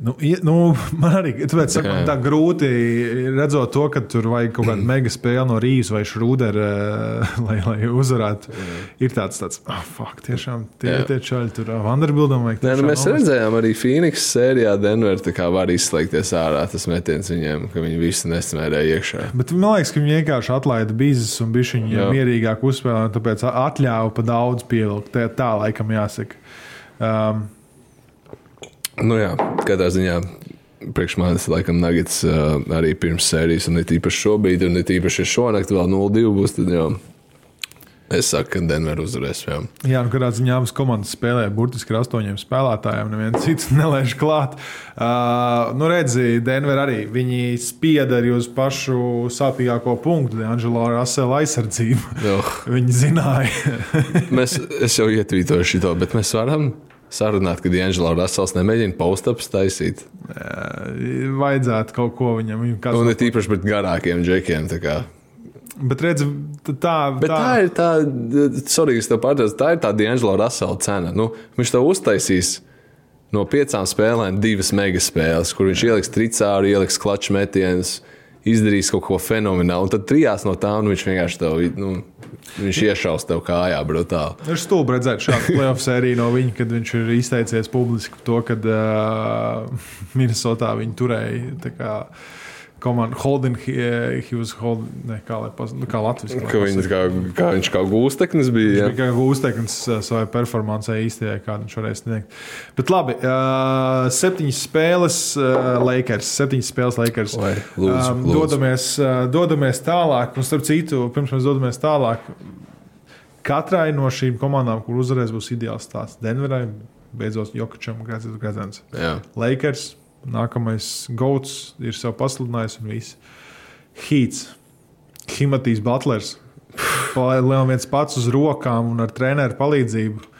Nu, nu, man arī tāpēc, saka, man Jā. tā grūti redzot to, ka tur vajag kaut kādu mega spēli no Rīgas vai Šrūdera, lai, lai uzvarētu. Ir tāds, tāds ah, fuck, tiešām tie, Jā. tie čaļi tur ah, Vanderbildam vajag. Nē, nu, mēs nomest. redzējām arī Phoenix sērijā, Denver tā kā var izslēgties ārā tas metiens viņiem, ka viņi visi nesmērēja iekšā. Bet man liekas, ka viņi vienkārši atlaida biznes un bija viņa Jā. mierīgāk uzspēlēt, un tāpēc atļāva pa daudz pievilkt. Tā, tā laikam jāsaka. Um, Nu jā, katrā ziņā. Priekš manis, laikam, Nuggets uh, arī pirms sērijas, un it īpaši šobrīd, un it īpaši ja šonakt vēl 0-2 būs. Tad jau es saku, ka Denver uzvarēs. Jā. jā, nu, kādā ziņā abas komandas spēlē burtiski ar astoņiem spēlētājiem. Neviens cits nelaiž klāt. Uh, nu, redzi, Denver arī. Viņi spieda arī uz pašu sāpīgāko punktu, Angelo Rasela aizsardzību. Oh, Viņi zināja. mēs, es jau ietvītoju šo, bet mēs varam sarunāt, ka Dienžēlā Rasels nemēģina postaps taisīt. Vajadzētu kaut ko viņam. viņam Un it īpaši pret garākiem džekiem. tā. Bet redzi, t- tā, Bet tā, tā ir tā, sorry, pārdevu, tā ir tā Dienžēlā Rasela cena. Nu, viņš tev uztaisīs no piecām spēlēm divas megaspēles, kur viņš ieliks tricāru, ieliks klaču metienus, izdarīs kaut ko fenomenālu. Un tad trijās no tām nu, viņš vienkārši tev, nu, viņš iešaus tev kājā brutāli. Ir stulbi redzēt šādu playoff sēriju no viņa, kad viņš ir izteicies publiski par to, ka uh, Minnesotā viņi turēja tā kā komandu Holden, he, he was Holden, ne, kā, lai pas, nu, kā Latvijas Ka viņš kā, kā, viņš kā gūsteknis bija. Viņš bija kā uzteikums savai performancei īstajai, kādu viņš varēja sniegt. Bet labi, uh, septiņas spēles uh, Lakers. Septiņas spēles Lakers. Vai, lūdzu, Um, lūdzu. Dodamies, uh, dodamies tālāk, un starp citu, pirms mēs dodamies tālāk, katrai no šīm komandām, kur uzvarēs, būs ideāls stāsts. Denverai, beidzot, Jokačam. Jā. Lakers, nākamais Gauts ir sev pasludinājis un viss. Heats, Himatīs Butlers. viens pats uz rokām un ar treneru palīdzību.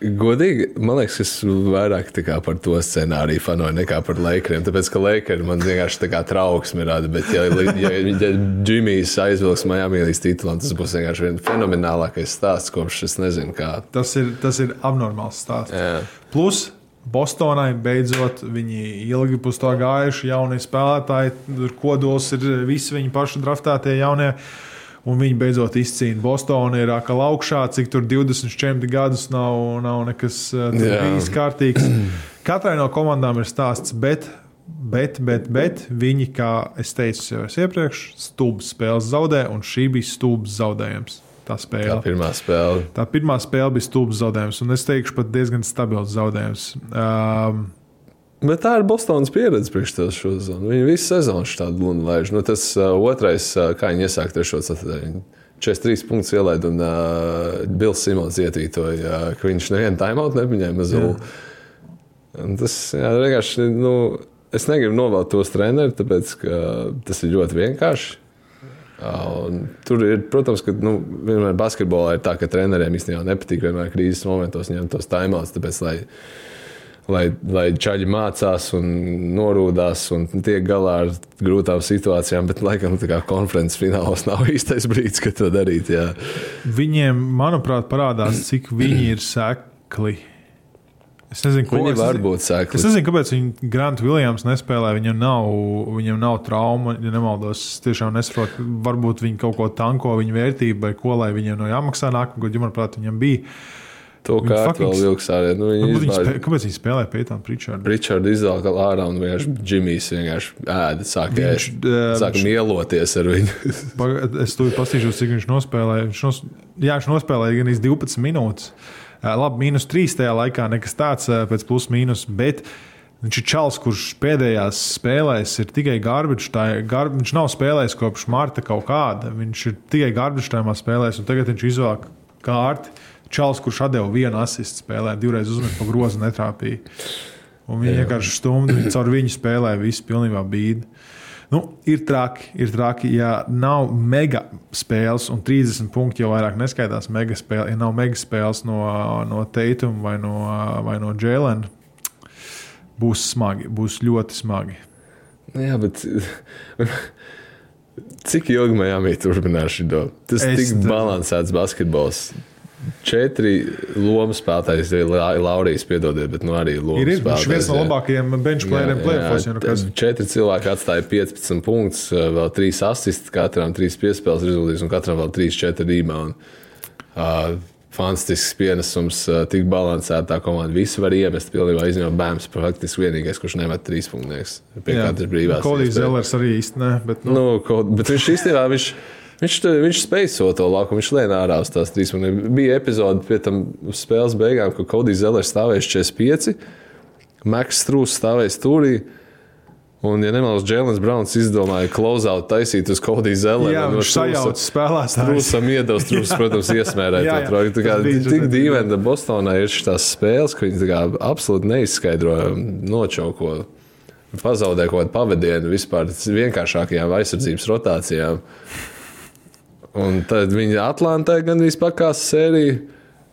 Godīgi, man liekas, es vairāk par to scenāriju fanoju nekā par Lakeriem. Tāpēc, ka Lakeri man vienkārši tā kā trauksme rada. Bet, ja, ja, ja Džimijs aizvilks Miami līdz titulam, tas būs vienkārši viens fenomenālākais stāsts, kopš es nezinu, kā. Tas ir, tas ir abnormāls stāsts. Jā. Plus, Bostonai beidzot viņi ilgi pus to gājuši, jaunie spēlētāji, kodols ir visi viņi paši draftētie jaunie. Un viņi beidzot izcīna Bostonu, ir atkal augšā, cik tur 24 gadus nav, nav nekas uh, bijis kārtīgs. Katrai no komandām ir stāsts, bet, bet, bet, bet viņi, kā es teicu jau iepriekš, stulbs spēles zaudē, un šī bija stulbs zaudējums. Tā spēle. Tā pirmā spēle. Tā pirmā spēle bija stulbs zaudējums, un es teikšu, pat diezgan stabils zaudējums. Um, Bet tā ir Bostonas pieredze priekš tevis šo sezonu. Viņi visu sezonu šādu lunu laiž. Nu, tas uh, otrais, uh, kā viņi iesāka trešo ceturtdienu. 43 punktus ielaida un uh, Bills Simons ietvītoja, uh, ka viņš nevienu timeout nepaņēma zulu. Tas jā, vienkārši, nu, es negribu novēlēt tos trenerus, tāpēc ka tas ir ļoti vienkārši. Uh, tur ir, protams, ka nu, vienmēr basketbolā ir tā, ka treneriem īstenībā nepatīk vienmēr krīzes momentos ņemt tos timeouts. Tāpēc, lai, lai, lai čaļi mācās un norūdās un tiek galā ar grūtām situācijām, bet laikam konferences finālos nav īstais brīdis, kad to darīt. Jā. Viņiem, manuprāt, parādās, cik viņi ir sekli. Es nezinu, ko Viņi es var būt. Es nezinu, kāpēc viņi Grant Williams nespēlē. Viņam nav, viņam nav trauma, ja nemaldos. Es tiešām nesaprotu, varbūt viņi kaut ko tanko viņa vērtību vai ko, lai viņiem no jāmaksā nākamgad, jo, manuprāt, viņam bija. To kā fucking- vēl vilks ārā. Nu, viņi Varbūt Viņi izbāž- spē, kāpēc viņi spēlē pie tām Pritčārda? Richards izvēlējās ārā un vienkārši Džimijs vienkārši ēda, sāka Viņš, ēst. eh, Sāka viņš- mieloties ar viņu. Es tur paskatīšos, cik viņš nospēlēja. Viņš, nos, jā, viņš nospēlēja gan 12 minūtes. Ā, Labi, mīnus 3 tajā laikā, nekas tāds ā, pēc plus mīnus. Bet viņš ir čels, kurš pēdējās spēlēs ir tikai garbage. Gar, viņš nav spēlējis kopš marta kaut kāda. Viņš ir tikai garbage tajā spēlēs, un tagad viņš izvēlējās kārti. Čels, kurš atdeva vienu asistu spēlē, divreiz uzmet pa grozu, netrāpīja. Un viņi vienkārši stumdi, viņi caur viņu spēlē, viss pilnībā bīdi. Nu, ir traki, ir traki, ja nav mega spēles, un 30 punkti jau vairāk neskaitās mega spēle. Ja nav mega spēles no, no Teituma vai no, vai no Jēlena, būs smagi, būs ļoti smagi. Jā, bet cik ilgi Miami turpinās šo? Tas ir tik balansēts basketbols. Četri lomu spēlētāji, Laurijas, piedodiet, bet nu arī lomu Ir, ir viņš viens no labākajiem benchplayeriem playoffs. ja nu Četri cilvēki atstāja 15 punktus, vēl 3 asistus, katram 3 piespēles rezultātus un katram vēl 3-4 rebounds. Uh, fantastisks pienesums, uh, tik balansēta komanda. Visi var iemest, pilnībā izņemot bērnu. Faktiski vienīgais, kurš nemet trīs punktus. Pie katras brīvās. Iespējas. Zellers arī īsti ne. Bet, nu, Nu, kaut, bet viņš īstenībā viņš, viņš, viņš spēja to laukumu. Viņš lēna ārā uz tās trīs. Man bija epizode pie tam spēles beigām, kad Kodijs Zelers stāvēja 45, Maks Strūs stāvēja stūrī. Un, ja nemaldos, Jēlins Browns izdomāja klauzaut taisīt uz Kodiju Zelenu. jā, viņš sajauc spēlētājus. Trūsam iedos, trūsam, protams, iesmērēt Jā, to jā. trojku. Tā kā Tik dīvaini, ka Bostonā ir šīs spēles, ka viņi absolūti neizskaidro nočauko. Pazaudē kaut kādu pavadienu vispār vienkāršākajām aizsardzības rotācijām. Un tad viņi Atlantē gandrīz pakāsa sēriju.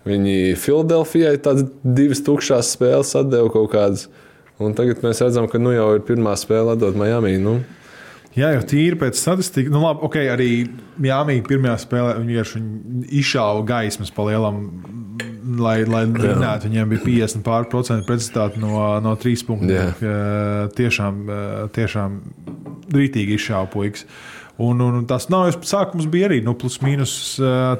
Viņi Filadelfijai tādas divas tukšās spēles atdeva kaut kādas. Un tagad mēs redzam, ka nu jau ir pirmā spēle atdot Miami. Nu, Jā, jau tīri pēc statistikas. Nu, labi, okay, arī Jāmija pirmajā spēlē viņi vienkārši izšāva gaismas pa lielam. Lai, lai minētu, viņiem bija 50 pārprocentu precizitāte no, no trīs punktiem. Tiešām, tiešām rītīgi izšāva puikas. Un, un tas nav jau sākums, bija arī nu, plus mīnus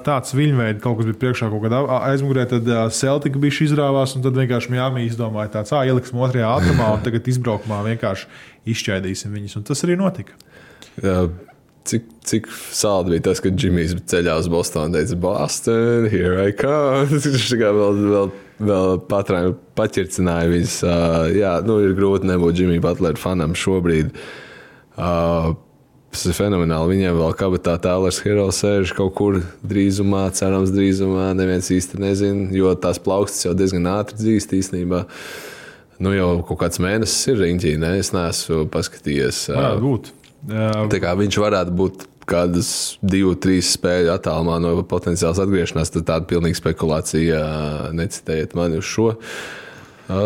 tāds viļņveids, kaut kas bija priekšā, kaut kādā aizmugurē. Tad Celtica bija izrāvās, un tad vienkārši Jāmija izdomāja tāds, ah, ieliksim otrajā ātrumā, un tagad izbraukumā vienkārši izšķaidīsim viņus. Un tas arī notika. jā, cik, cik sāli bija tas, kad Džimijs ceļā uz Bostonu un teica, Boston, here I come. Viņš tā kā vēl, vēl, vēl patrāja, paķircināja viņus. Uh, jā, nu ir grūti nebūt Džimija Butlera fanam šobrīd. Uh, Tas ir fenomenāli. Viņiem vēl kabatā tālāk hero sēž kaut kur drīzumā, cerams, drīzumā. Neviens īsti nezina, jo tās plaukstas jau diezgan ātri dzīst īstenībā. Nu, jau kaut kāds mēnesis ir riņķī, ne? Es neesmu paskatījies. Varētu būt. Tā kā viņš varētu būt kādas divu, trīs spēļu attālumā no potenciālas atgriešanās, tad tāda pilnīga spekulācija necitējiet mani uz šo. Uh,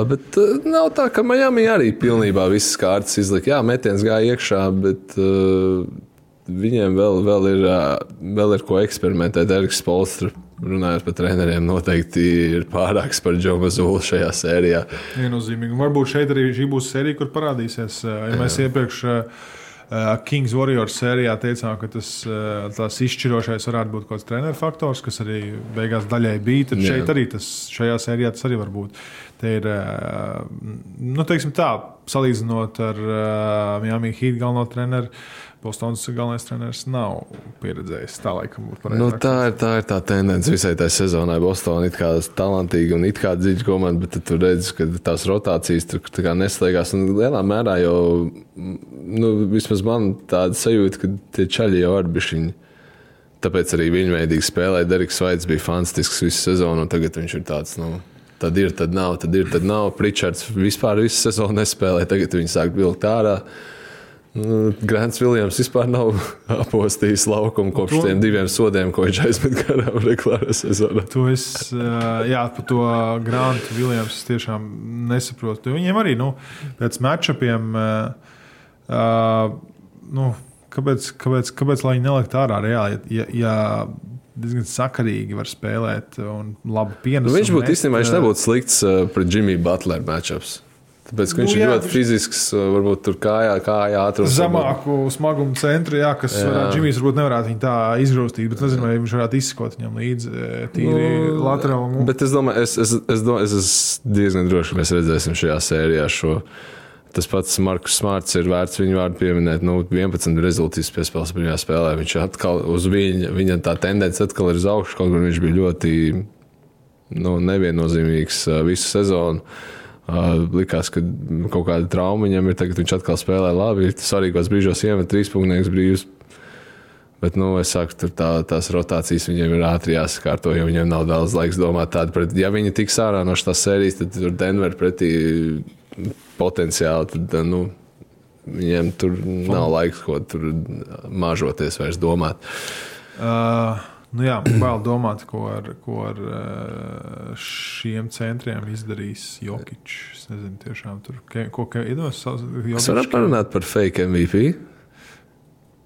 Bet uh, nav tā, ka Miami arī pilnībā visas kārtas izlika. Jā, metiens gāja iekšā, bet uh, viņiem vēl, vēl, ir, uh, vēl ir ko eksperimentēt. Eriks Polstra, runājot par treneriem, noteikti ir pārāks par Džo Mazulu šajā sērijā. Viennozīmīgi. Varbūt šeit arī šī būs sērija, kur parādīsies. Ja mēs iepriekš uh, Kings Warriors sērijā teicām, ka tas tās izšķirošais varētu būt kaut kāds treneru faktors, kas arī beigās daļai bija. Tad Jā. šeit arī tas, šajā sērijā tas arī var būt. Te ir, nu, teiksim tā, salīdzinot ar Miami Heat galveno treneru. Bostonas galvenais treneris nav pieredzējis. Tā laikam. Nu, tā, ir, tā ir tā tendence visai tai sezonai. Bostonā ir kā talantīga un it kā dziļa komanda, bet tad tu redzi, ka tās rotācijas tur tā neslēgās. Un lielā mērā jau, nu, vismaz man tāda sajūta, ka tie čaļi jau ar bišķiņu. Tāpēc arī viņa veidīgi spēlēja. Deriks Vaits bija fantastisks visu sezonu, un tagad viņš ir tāds. Nu, Tad ir, tad nav, tad ir, tad nav. Pričards vispār visu sezonu nespēlēja. Tagad viņi sāk vilkt ārā. Nu, Grants Viljams vispār nav apostījis laukumu kopš tiem diviem sodiem, ko viņš aizmet garām regulārā sezonā. To es, ā, jā, par to Grantu Viljams tiešām nesaprotu. Viņiem arī, nu, pēc matčupiem, ā, ā, nu, kāpēc, kāpēc, kāpēc lai viņi nelikt ārā reāli, ja, ja diezgan sakarīgi var spēlēt un labi pienesīt. Nu, viņš būtu īstenībā viņš nebūtu slikts uh, pret Jimmy Butler matčups. Tāpēc, ka viņš Nu, ir jā, ļoti fisisks, uh, varbūt tur kājā, kājā ātrums. Zemāku smagumu centru, jā, kas Jā. Džimijs varbūt nevarētu viņu tā izgrūstīt, bet nezinu, vai viņš varētu izsekot viņam līdzi tīri Nu, laterāli. Bet es domāju, es, es, es, domāju, es esmu diezgan drošs, ka mēs redzēsim šajā sērijā šo. Tas pats Markus Smarts ir vērts viņu vārdu pieminēt. Nu, 11 rezultātus piespēlēs pirmajā spēlē. Viņš atkal uz viņa, viņa tā tendence atkal ir uz augšu, kaut gan viņš bija ļoti nu, neviennozīmīgs uh, visu sezonu. Uh, likās, ka kaut kāda trauma viņam ir. Tagad viņš atkal spēlē labi. Svarīgos brīžos iemet trīs punktus brīvus. Bet, nu, es saku, tur tā, tās rotācijas viņiem ir ātri jāsakārto, jo viņiem nav daudz laiks domāt tādu. Pret, ja viņi tiks ārā no šīs sērijas, tad tur Denver pretī potenciāli. Tad, nu, viņiem tur nav laiks, ko tur mažoties, vairs domāt. Uh, nu jā, bail domāt, ko ar, ko ar uh, šiem centriem izdarīs Jokic. Es nezinu, tiešām tur, ko iedos, Mēs varam parunāt par fake MVP.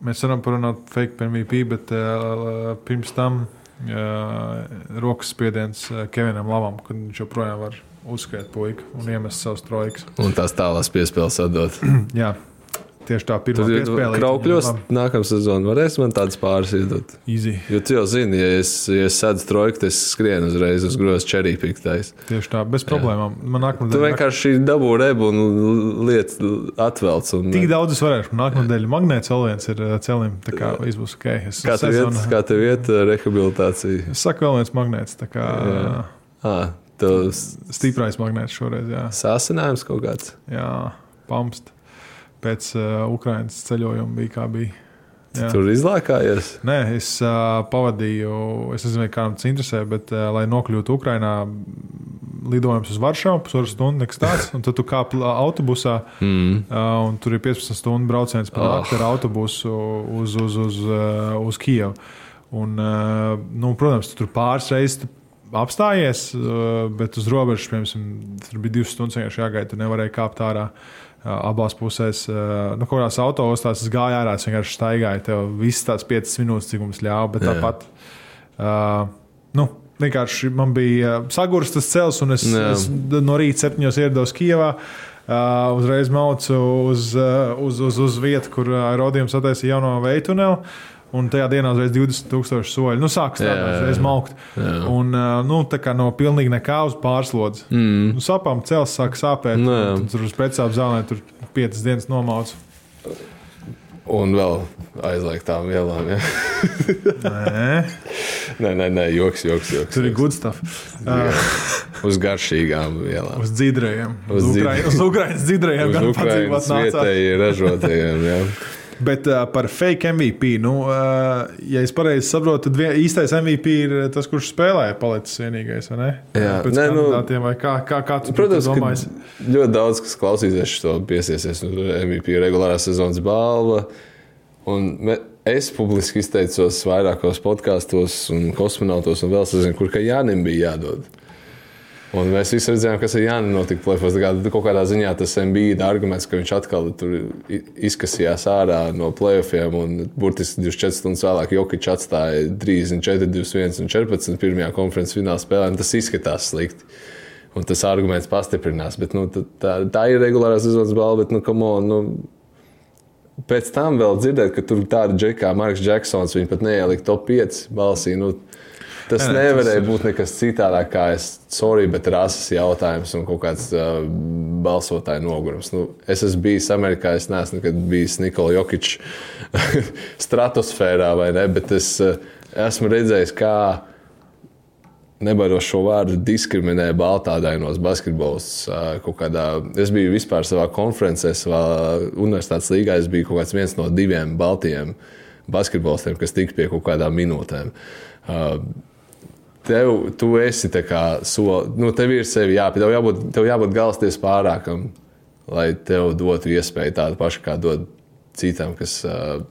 Mēs varam parunāt fake par MVP, bet uh, pirms tam uh, rokas spiediens Kevinam Lavam, kad viņš joprojām var uzskriet puiku un iemest savus trojkas. Un tās tālās piespēles atdot. Jā, tieši tā pirmā Tad piespēle. kraukļos nākamā sezona varēs man tādas pāris izdot. Easy. Jo tu jau zini, ja es, ja es sēdu trojku, tad es skrienu uzreiz uz grozs cherrypiktais. Tieši tā, bez problēmām. Man nākamā Tu vienkārši dabū rebu un lietas atvelc. Un, Tik daudz es varēšu. Nākamā nedēļa magnēts vēl viens ir uh, celim. Tā kā viss būs ok. Es, Kā tev iet, kā tev iet uh, rehabilitācija? es saku, vēl viens magnēts. Tā kā Jā. jā. Ah, stiprais magnēts šoreiz. Jā, sāsinājums kaut kāds. jā pamst. Pēc uh, Ukraiņas ceļojuma bija kā bija. Tur izlākājies. Nē, es uh, pavadīju, es nezinu, kādam tas interesē, bet, uh, lai nokļūtu Ukrajinā, lidojums uz Varšavu, pusotru stundu, nekas tāds. Un tad tu kāp ā, autobusā, Mm. uh, un tur ir 15 stundu brauciens pa Oh. nakti ar autobusu uz, uz, uz, uh, uz Kijevu. Un, uh, nu, protams, tu tur pāris reizes apstājies, uh, bet uz robežas, piemēram, tur bija divas stundas vienkārši jāgaida. Tu nevarēji kāpt ārā. Uh, abās pusēs, uh, nu, kurās autostās es gāju ārā, es vienkārši staigāju. Tev visas tās piecas minūtes, cik mums ļāva, bet tāpat. Uh, nu, vienkārši man bija uh, sagurstas cels, un es, Jā. es no rīta septiņos ierados Kijavā. Uh, uzreiz maucu uz, uh, uz, uz, uz vietu, kur uh, Rodījums attaisīja jauno veidu tuneli. Un tajā dienā uzreiz 20,000 soļu. Nu, sāk strādāt, uzreiz maukt. Jā. Un, nu, tā kā no pilnīgi nekā uz pārslodzi. Mm. Nu, sapām cels, sāk sāpēt. Un Tur uz pēcām zālē tur piecas dienas nomauts. Un vēl aizliegtām vielām. Ja? Nē, nē, nē, nē, joks, joks. joks tur ir good stuff. Uz garšīgām vielām. uz dzīvajiem. Uz Uz, Ukraiņ, uz Ukraiņas dzīvajiem. Uz Ukraiņas vietējiem ražotājiem. Bet uh, par fake MVP, nu, uh, ja es pareizi saprotu, tad vien, īstais MVP ir tas, kurš spēlēja, palicis vienīgais. vai ne? Jā. pēc Nē, nu- kā, kā, kā tu Protams, domāji? ka ļoti daudz kas klausīsies to piesiesies. Nu, MVP regulārā sezonas balva. Un me, es publiski izteicos vairākos podkāstos, un kosmonautos, un vēl es zinu, kur Jānim bija jādod. Un mēs visi redzējām, kas ar Jānu notika plēfos. Kā, kaut kādā ziņā tas bija arguments, ka viņš atkal izkasījās ārā no. Un burtiski 24 stundas vēlāk Jokic atstāja 34, 21 un 14 pirmajā konferences fināla spēlē. Tas izskatās slikti. Un tas arguments pastiprinās. Bet, nu, tā, tā ir regulārā sezonas balva, bet nu, on, nu, pēc tam vēl dzirdēt, ka tur tāda džeka kā Marks Džeksons, viņa pat neielika top 5 balsī. Nu, Tas jā, nevarēja tas būt nekas citādāk, kā es, sorry, bet rases jautājums un kaut kāds uh, balsotāju nogurums. Nu, es esmu bijis Amerikā, es neesmu nekad bijis Nikola Jokic stratosfērā vai ne, bet es uh, esmu redzējis, kā nebaidos šo vārdu diskriminē baltādainos basketbols. Kādā, es biju vispār savā konferencē, savā universitātes līgā, es biju kaut kāds viens no diviem baltiem basketbolistiem, kas tika pie kaut kādām minūtēm. Tev, tu esi tā kā soli, nu, tev ir sevi jāpieņem, tev jābūt, tev jābūt galsties pārākam, lai tev dotu iespēju tādu pašu, kā dod citam, kas uh,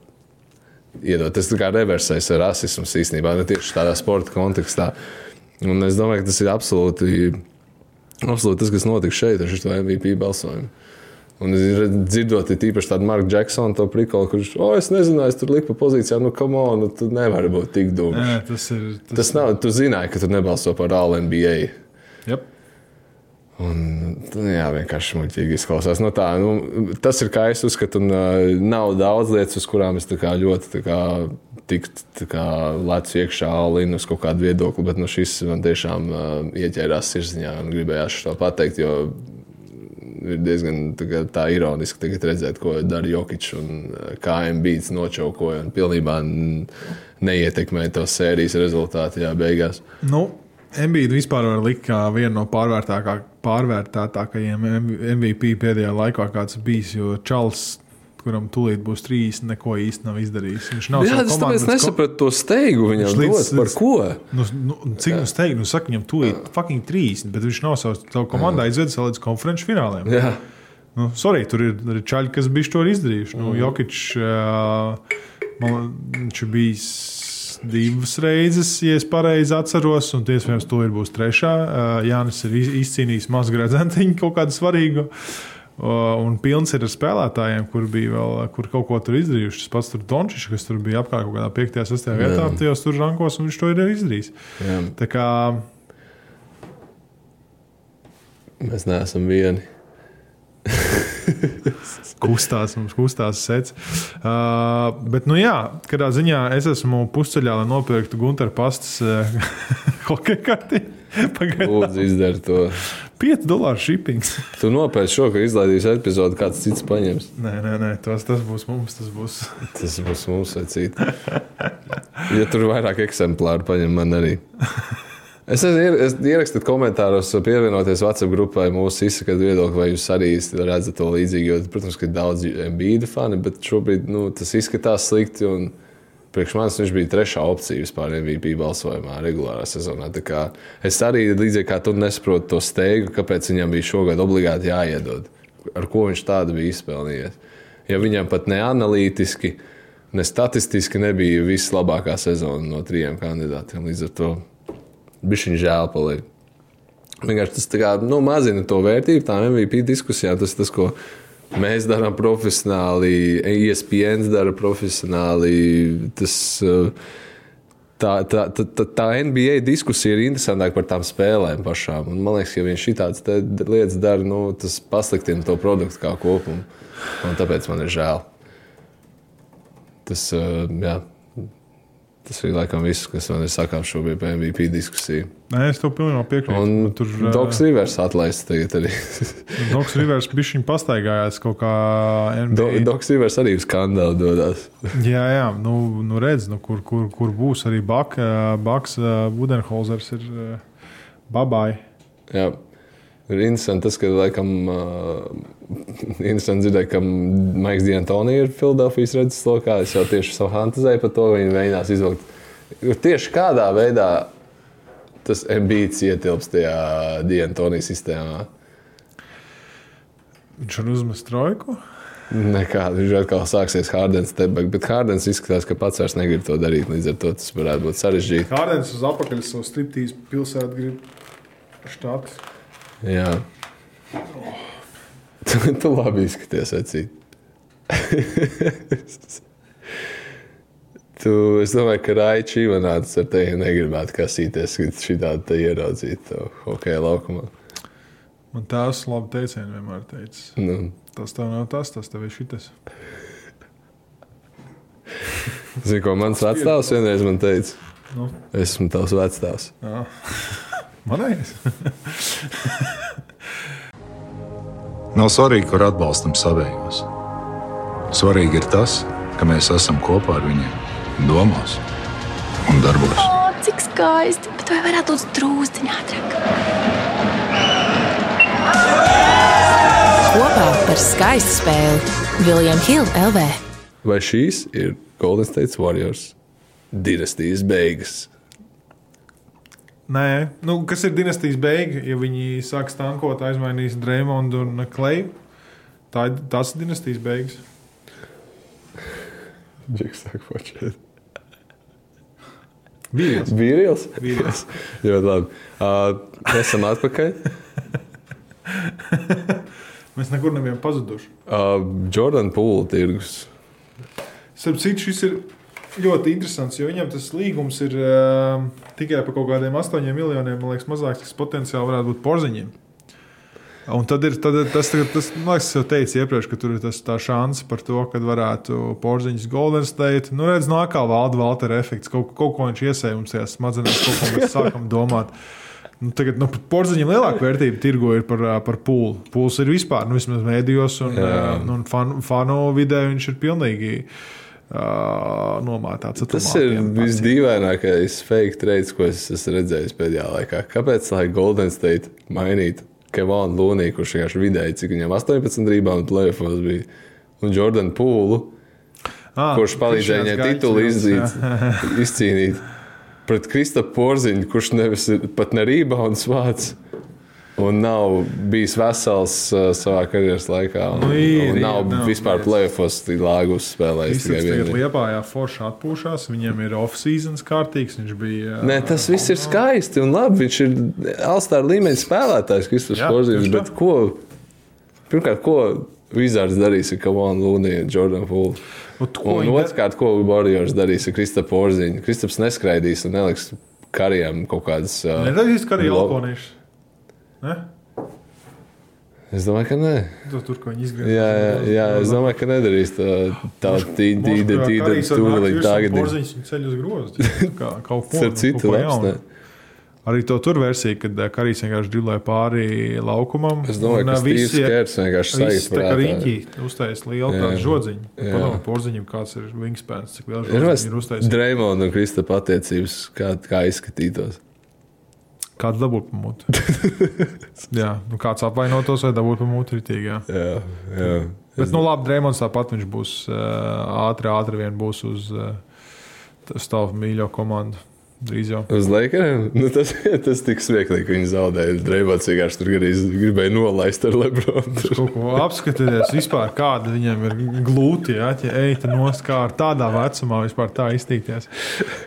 iedod. Tas kā reversēs ar rasismu īstenībā, ne tieši tādā sporta kontekstā. Un es domāju, ka tas ir absolūti, absolūti tas, kas notika šeit ar šo MVP balsojumu. Un dzirdot, ir īpaši tādu Marku Džeksonu, to prikolu, kurš, oh, es nezinu, es tur liku pa pozīcijām, nu, kam on, nu, tu nevari būt tik dūms. Jā, tas ir. Tas, tas nav, tu zināji, ka tu nebalso par All NBA. Yep. Un, nu, jā, vienkārši muļķīgi izklausās. Nu, tā, nu, tas ir kā es uzskatu, un uh, nav daudz lietas, uz kurām es ļoti kā, tikt lecu iekšā līnijas uz kaut kādu viedokli, bet nu, šis man tiešām uh, ieķērās sirdsziņā un gribējās to pateikt. Jo ir diezgan tā, tā ironiski redzēt, ko dara Jokic un eh, kā MBīts nočaukoja un pilnībā neietekmē to sērijas rezultātu jā, beigās. Nu. MBīdu vispār var likt kā vienu no pārvērtētākajiem MVP pēdējā laikā, kāds bijis. Jo Čāls kuram tūlīt būs trīs, neko īsti nav izdarījis. Viņš nav Jā, tas tāpēc nesapratu to steigu viņam līdz, dot, par ko. Nu, nu, cik nu steigu, nu saka, viņam tūlīt fucking trīs, bet viņš nav savu komandā izvedis līdz konferenču fināliem. Jā. Nu, sorry, tur ir arī čaļi, kas bija to izdarījuši. Nu, mm. Jokic, uh, man, viņš ir bijis divas reizes, ja es pareizi atceros, un iespējams, to ir būs trešā. Uh, Jānis ir izcīnījis mazu gredzentiņu kaut kādu svarīgu. Uh, Un pilns ir ar spēlētājiem, kur bija vēl, kur kaut ko tur izdarījuši. Tas pats Dončis, kas tur bija apkārt kaut kādā 5. un 6. vietā, tajos tur rankos, un viņš to ir izdarījis. Jā. Tā kā mēs neesam vieni. kustās, mums kustās sets. Uh, bet, nu jā, kādā ziņā es esmu pusceļā, lai nopirktu Gunteru pastas uh, hokeja karti. Lūdzu, izdari to. 5 dolāru shippings. tu nopērci šo, ka izlaidīs epizodi, kāds cits paņems. Nē, nē, nē tas, tas būs mums. Tas būs, tas būs mums citi. Ja tur ir vairāk eksemplāru, paņem man arī. Es esmu ierakstījis komentāros, pievienoties WhatsApp grupai, mūsu izsakot viedokli, vai jūs arī redzat to līdzīgi. Jo, protams, ka ir daudz bīda fani, bet šobrīd nu, tas izskatās slikti. Un, Priekš manis viņš bija trešā opcija vispār MVP balsojumā, regulārā sezonā. Es arī līdzīgi kā tu nesaprotu to steigu, kāpēc viņam bija šogad obligāti jāiedod. Ar ko viņš tādu bija izpelnījies? Ja viņam pat ne analītiski, ne statistiski nebija vislabākā sezona no trijiem kandidātiem. Līdz ar to bija viņa žēl paliek. Vienkārši tas kā, nu, mazina to vērtību tām MVP diskusijām. Tas tas, ko Mēs darām profesionāli, ESPN dara profesionāli. Tas, eh, tā, tā, tā, tā NBA diskusija ir interesantāka par tām spēlēm pašām. Un, man liekas, ja viņš šādas lietas dara, nu, tas pasliktina to produktu kā kopumu. Un tāpēc man ir žēl. Tas, eh, jā, Tas ir laikam viss, kas man ir sakāms par MVP diskusiju. Nē, es tev pilnībā piekrītu. Un tur uh, Doks Rivers atlaists tagad arī. Doks Rivers bija viņa pastaigājās kaut kā NBA. Do, Doks Rivers arī uz skandālu dodas. jā, jā, nu, nu redz, nu, kur, kur, kur būs arī Bak, Baks, Budenholzers ir Babai. Jā. Ir interesanti tas, ka laikam, uh, interesanti dzirdēt, ka Maiks Dientonī ir Filadelfijas redzes lokā. Es jau tieši savu fantazēju par to, viņi mēģinās izvilkt. Tieši kādā veidā tas ambīts ietilpst tajā Dientonī sistēmā. Viņš var uzmest trojku. Nekādu. Viņš atkal sāksies Hārdens tebek, bet Hārdens izskatās, ka pats vairs negrib to darīt. Līdz ar to tas varētu būt sarežģīti. Kārdens uz apakaļ savu striptīzu pilsētu grib štātu. Jā. Tu, tu labi izskaties, Ecīt. tu, es domāju, ka Raičs Ivanāts ar tevi negribētu kasīties, kad šī tāda ieraudzītu hokeja laukumā. Man tās labi teicieni vienmēr teicis. Nu, Tas tev nav tas, tas tev ir šitas. Zini, ko mans vecāks vienreiz man teica? Nu. Esmu tavs vecāks. Manējais. Nav svarīgi, kur atbalstam savējos. Svarīgi ir tas, ka mēs esam kopā ar viņiem, domās un darbos. O, cik skaisti! Bet vai varētu būt drūzciņā ātrāk? Kopā par skaistu spēli Viljams Hilde LV. Vai šīs ir Golden State Warriors dinastijas beigas? Nē, nu, kas ir dinastijas beigas, ja viņi sāk stankot, aizmainīs Dreimondu un Kleju? Tā ir tas ir dinastijas beigas. Džiks sāk počēt. Vīrietis. Vīrietis? Vīrietis. Ļoti labi. Uh, esam atpakaļ. Mēs nekur nebijām pazuduši. Uh, Jordan Pūle tirgus. Starp citu, šis ir ļoti interesants, jo viņam tas līgums ir uh, tikai par kaut kādiem 8 miljoniem, man liekas, mazāks, kas potenciāli varētu būt porziņiem. Un tad ir tad, tas, tas, tas man liekas, jau teicu iepriekš, ka tur ir tas, tā šāns par to, ka varētu porziņš Golden State. Nu, redz, nākā valda Valtera efekts, kaut, kaut ko viņš iesēja mums tajā smadzenēs, kaut ko mēs sākam domāt. Nu, tagad nu, par porziņiem lielāka vērtība tirgo ir par, par pūli. Pūls ir vispār, nu, vismaz mēdījos un, Jā. ā, un fan, fanu vidē viņš ir pilnīgi nomātāts. Tas ir visdīvainākais fake trades, ko es esmu redzējis pēdējā laikā. Kāpēc lai Golden State mainītu Kevonu Lūniju, kurš vienkārši vidēji, cik viņam 18 reboundu plēfos bija, un Jordan Pūlu, Ah, kurš palīdzēja viņai titulu Gaits, jā. izdzīt, izcīnīt. Pret Kristapu Porziņu, kurš nevis pat ne rebounds vāc. Un nav bijis vesels uh, savā karjeras laikā. Un, Nu, ir, un nav ir, vispār plēfos lāgu uzspēlējis. Viņš tagad vienu. Liepājā forši atpūšās, viņam ir off-seasons kārtīgs. Bija. Nē, tas viss ir skaisti un labi. Viņš ir Alstāra līmeņa spēlētājs, Kristofers tā. Bet ko? Pirmkārt, ko Vizards darīs ar Kavonu Jordanu Fulu? Un ko Un viņi dar- otrkārt, ko Warriors darīs ar Kristofu Porziņu? Kristops neskraidīs un neliks kariem kaut kādas. ā, Neredzīs, ka arī lo- Alkonīšs. Ne? Es domāju, ka nē. Tu tur, ko viņi izgriež. Jā, jā, jā, es domāju, ka nedarīs tā. Tā tīda, tīda, tūlīt tagad. Porziņš ceļ uz grozu. Kā kaut ko. Citu, kaut labs? Arī to tur versija, kad eh, Karīs vienkārši drillēja pāri laukumam. Es domāju, ka eh, Steve's visi- Kers vienkārši sajūt tā kā riņķī uztaisīja lielu tādu žodziņu. Padomā, porziņam kāds ir wingspans, cik liels Ir žodziņš ir uztaisījis. Dreamond un Kristapa attiecības, kā, kā izskatītos. Kāds dabūt pamūtu? jā, nu kāds apvainotos vai dabūt pamūtu ritīgi. Jā. Jā, jā. Bet, nu labi, Dreamons tāpat viņš būs ātri, ātri vien būs uz uh, stāvu mīļo komandu. Drīz jau. Uz laikiem nu, tas, tas tik smieklīgi, ka viņi zaudēja. Dreamlands vienkārši tur gribēja, nolaist ar Lebronu. Apskatieties, vispār, kāda viņam ir glūti. Ja, ja eita nost, kā ar tādā vecumā vispār tā iztīties.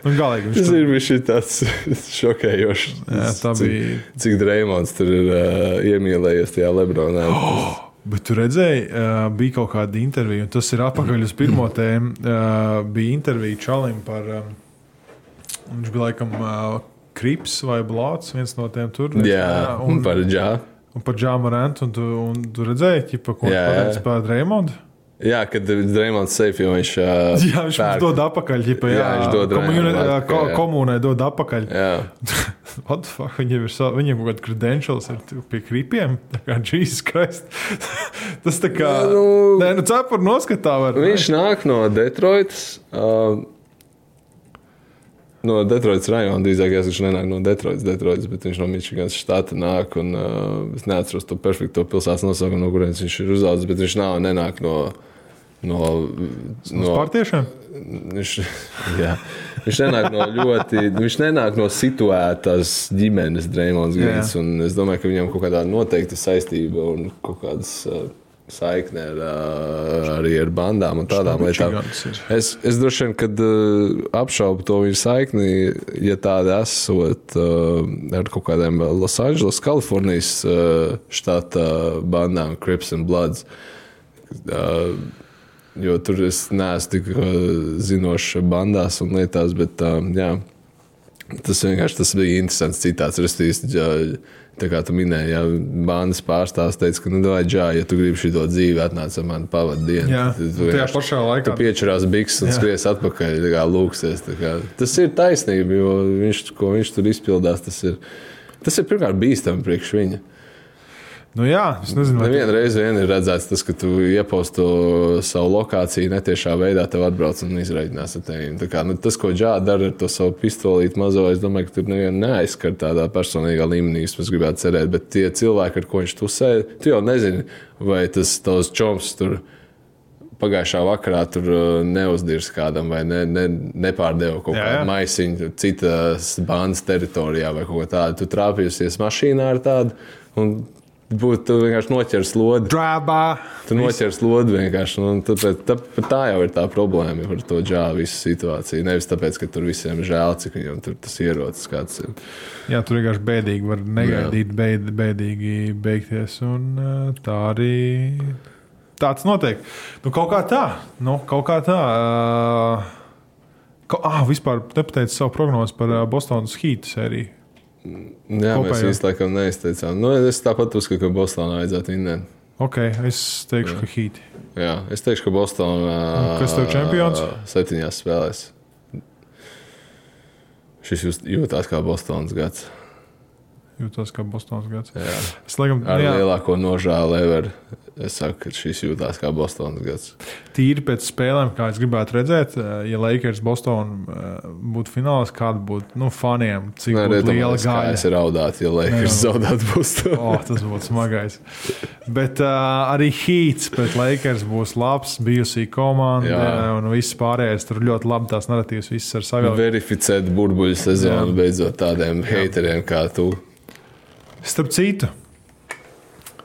Nu, galīgi Tas tur- ir bijis tāds šokējošs. Jā, tā cik, bija. Cik Dreamlands tur ir uh, iemīlējies tajā Lebronā. Bet tur redzēji, uh, bija kaut kāda intervija, un tas ir apakaļ uz pirmo tēmu. Uh, bija intervija Čalim par. Um, viņš bija laikam uh, Krips vai Blāts, viens no tiem tur. Jā, un un, par džā. un par Džāmu Rentu, un tu, un tu redzēji, ķipa, ko viņš Jā, jā. pateica par Raimondu. Jā, kad Dreamlands safe, jo viņš. Uh, Jā, viņš mums dod atpakaļ. Ģipa, jā, Jā, viņš dod komuni- jā, ko, jā. komunai dod atpakaļ. Jā, What the fuck? Viņiem ir, viņiem kaut kāda credentials ir pie kripiem. Tā kā Jesus Christ. Tas tā kā. Nu- Nē, nu cepur noskatā var. viņš nāk no Detroitas. Uh, No Detroitas rajona drīzāk jāsaka, viņš nenāk no Detroitas, Detroitas bet viņš no Mičiganas štata nāk. Un, uh, es neatceros to perfekto pilsētas nosaukumu, no kurienes viņš ir uzaugusi, bet viņš nav nenāk no. No, no spārtiešiem. Viņš, jā, viņš nenāk no ļoti, viņš nenāk no situētas ģimenes, Dreamlands. Grīsīs. Es domāju, ka viņam kaut kādā noteikta saistība un kaut kādas uh, saikne ar, ā, arī ar bandām un tādām lietām. Es, es droši vien, kad uh, apšaubu to viņa saikni, ja tāda esot uh, ar kaut kādiem Los Angeles, Kalifornijas štata bandām, Crips and Bloods. Jo tur es neesmu tik zinošs bandās un lietās, bet jā, tas vienkārši tas bija interesants citāts. Tā kā tu minēji, ja bandas pārstāvs teica, ka, nu, vai džā, ja tu gribi šo dzīvi atnāc ar mani pavadu dienu. Jā, tad tu tajā vienkārši- pašā laikā. Tu piečurās bikses un Jā. skries atpakaļ, tā kā lūksies. tā Kā. Tas ir taisnība, jo viņš, ko viņš tur izpildās, tas ir, tas ir pirmkārt bīstami priekš viņa. Nu, jā, es nezinu, vai Nevienu reizi vien ir redzēts, tas, ka tu iepost to savu lokāciju netiešā veidā, tev atbrauc un izraiķinās ar tevi. Kā, nu, tas, ko Džāda dara ar to savu pistolīti mazo, es domāju, ka tur nevienu neaizskar tādā personīgā līmenī, es gribētu cerēt, bet tie cilvēki, ar ko viņš tusē, tu jau nezini, vai tas tavs čoms tur pagājušā vakarā tur uh, neuzdirs kādam vai ne, ne, nepārdeva kaut Jā, kādu jā. maisiņu citas bandas teritorijā vai kaut ko tādu. Tu trāpījusies mašīnā ar tādu. un Būtu vienkārši noķers lodi. drābā. Tu noķers lodi vienkārši. un Tāpēc, tā, tā jau ir tā problēma ar to džāvu visu situāciju. Nevis tāpēc, ka tur visiem žēl, cik viņam tur tas ierocis kāds ir. Jā, tur vienkārši bēdīgi var negaidīt, beid, bēdīgi beigties. Un tā arī tāds notiek. Nu, kaut kā tā. Nu, kaut kā tā. Uh, Ka, ah, vispār nepateicu savu prognozi par Bostonas Heat sēriju. Jā, mēs Kopējā. īstenībā laikam neizteicām. Nu, es tāpat uzskatu, ka Bostonā vajadzētu vinnēt. Ok, es teikšu, ka Heat. Jā, es teikšu, ka Bostonā. Kas tev čempions? Septiņās spēlēs. Šis jūtās kā Bostonas gads. Jūtos kā Bostonas gads. Jā. Es laikam, Ar jā, lielāko nožēlu ever. Es saku, ka šis jūtās kā Bostonas gads. tīri pēc spēlēm, kā es gribētu redzēt, uh, ja Lakers Bostonā uh, būtu fināls, kāda būtu nu, faniem, cik Nē, būtu liela gāja. es raudātu, ja Lakers zaudētu Bostonā. Oh, tas būtu smagais. Bet uh, arī Heats pret Lakers būs labs, bijusi komanda Jā. Jā. un viss pārējais. Tur ļoti labi tās narratīvas, visas ar savu. Verificēt burbuļu sezonu Jā. beidzot tādiem hateriem kā tu. Starp citu,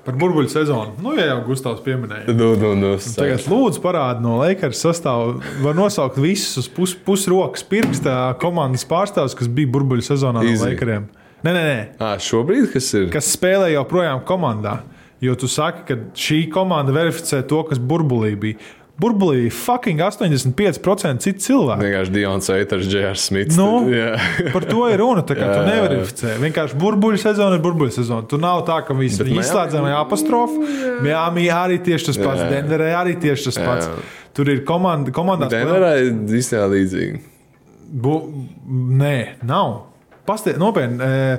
par burbuļu sezonu. Nu, ja jau Gustavs pieminēja. Nu, nu, nu, Tagad, lūdzu, parādi no Lakers sastāvā. Var nosaukt visus uz pus, pusrokas pirksta komandas pārstāvjus, kas bija burbuļu sezonā no Easy. Lakeriem. Nē, nē, nē. À, šobrīd kas ir? kas spēlē joprojām komandā. Jo tu saki, ka šī komanda verificē to, kas burbulī bija. Burbulī bija fucking 85% citu cilvēku. Vienkārši Dions Eiters, J.R. Smits. Nu, tad, jā. par to ir runa. tā kā Tu neverificē. Vienkārši burbuļu sezona ir burbuļu sezona. Tu nav tā, ka visi viņi izslēdzam apostrofu. Miami arī tieši tas pats. Jā. Denverē arī tieši tas pats. Jā. Tur ir komanda, komandās. Denverā ir īstenībā līdzīgi. Bu, nē, nav. Pastie, nopietni, e,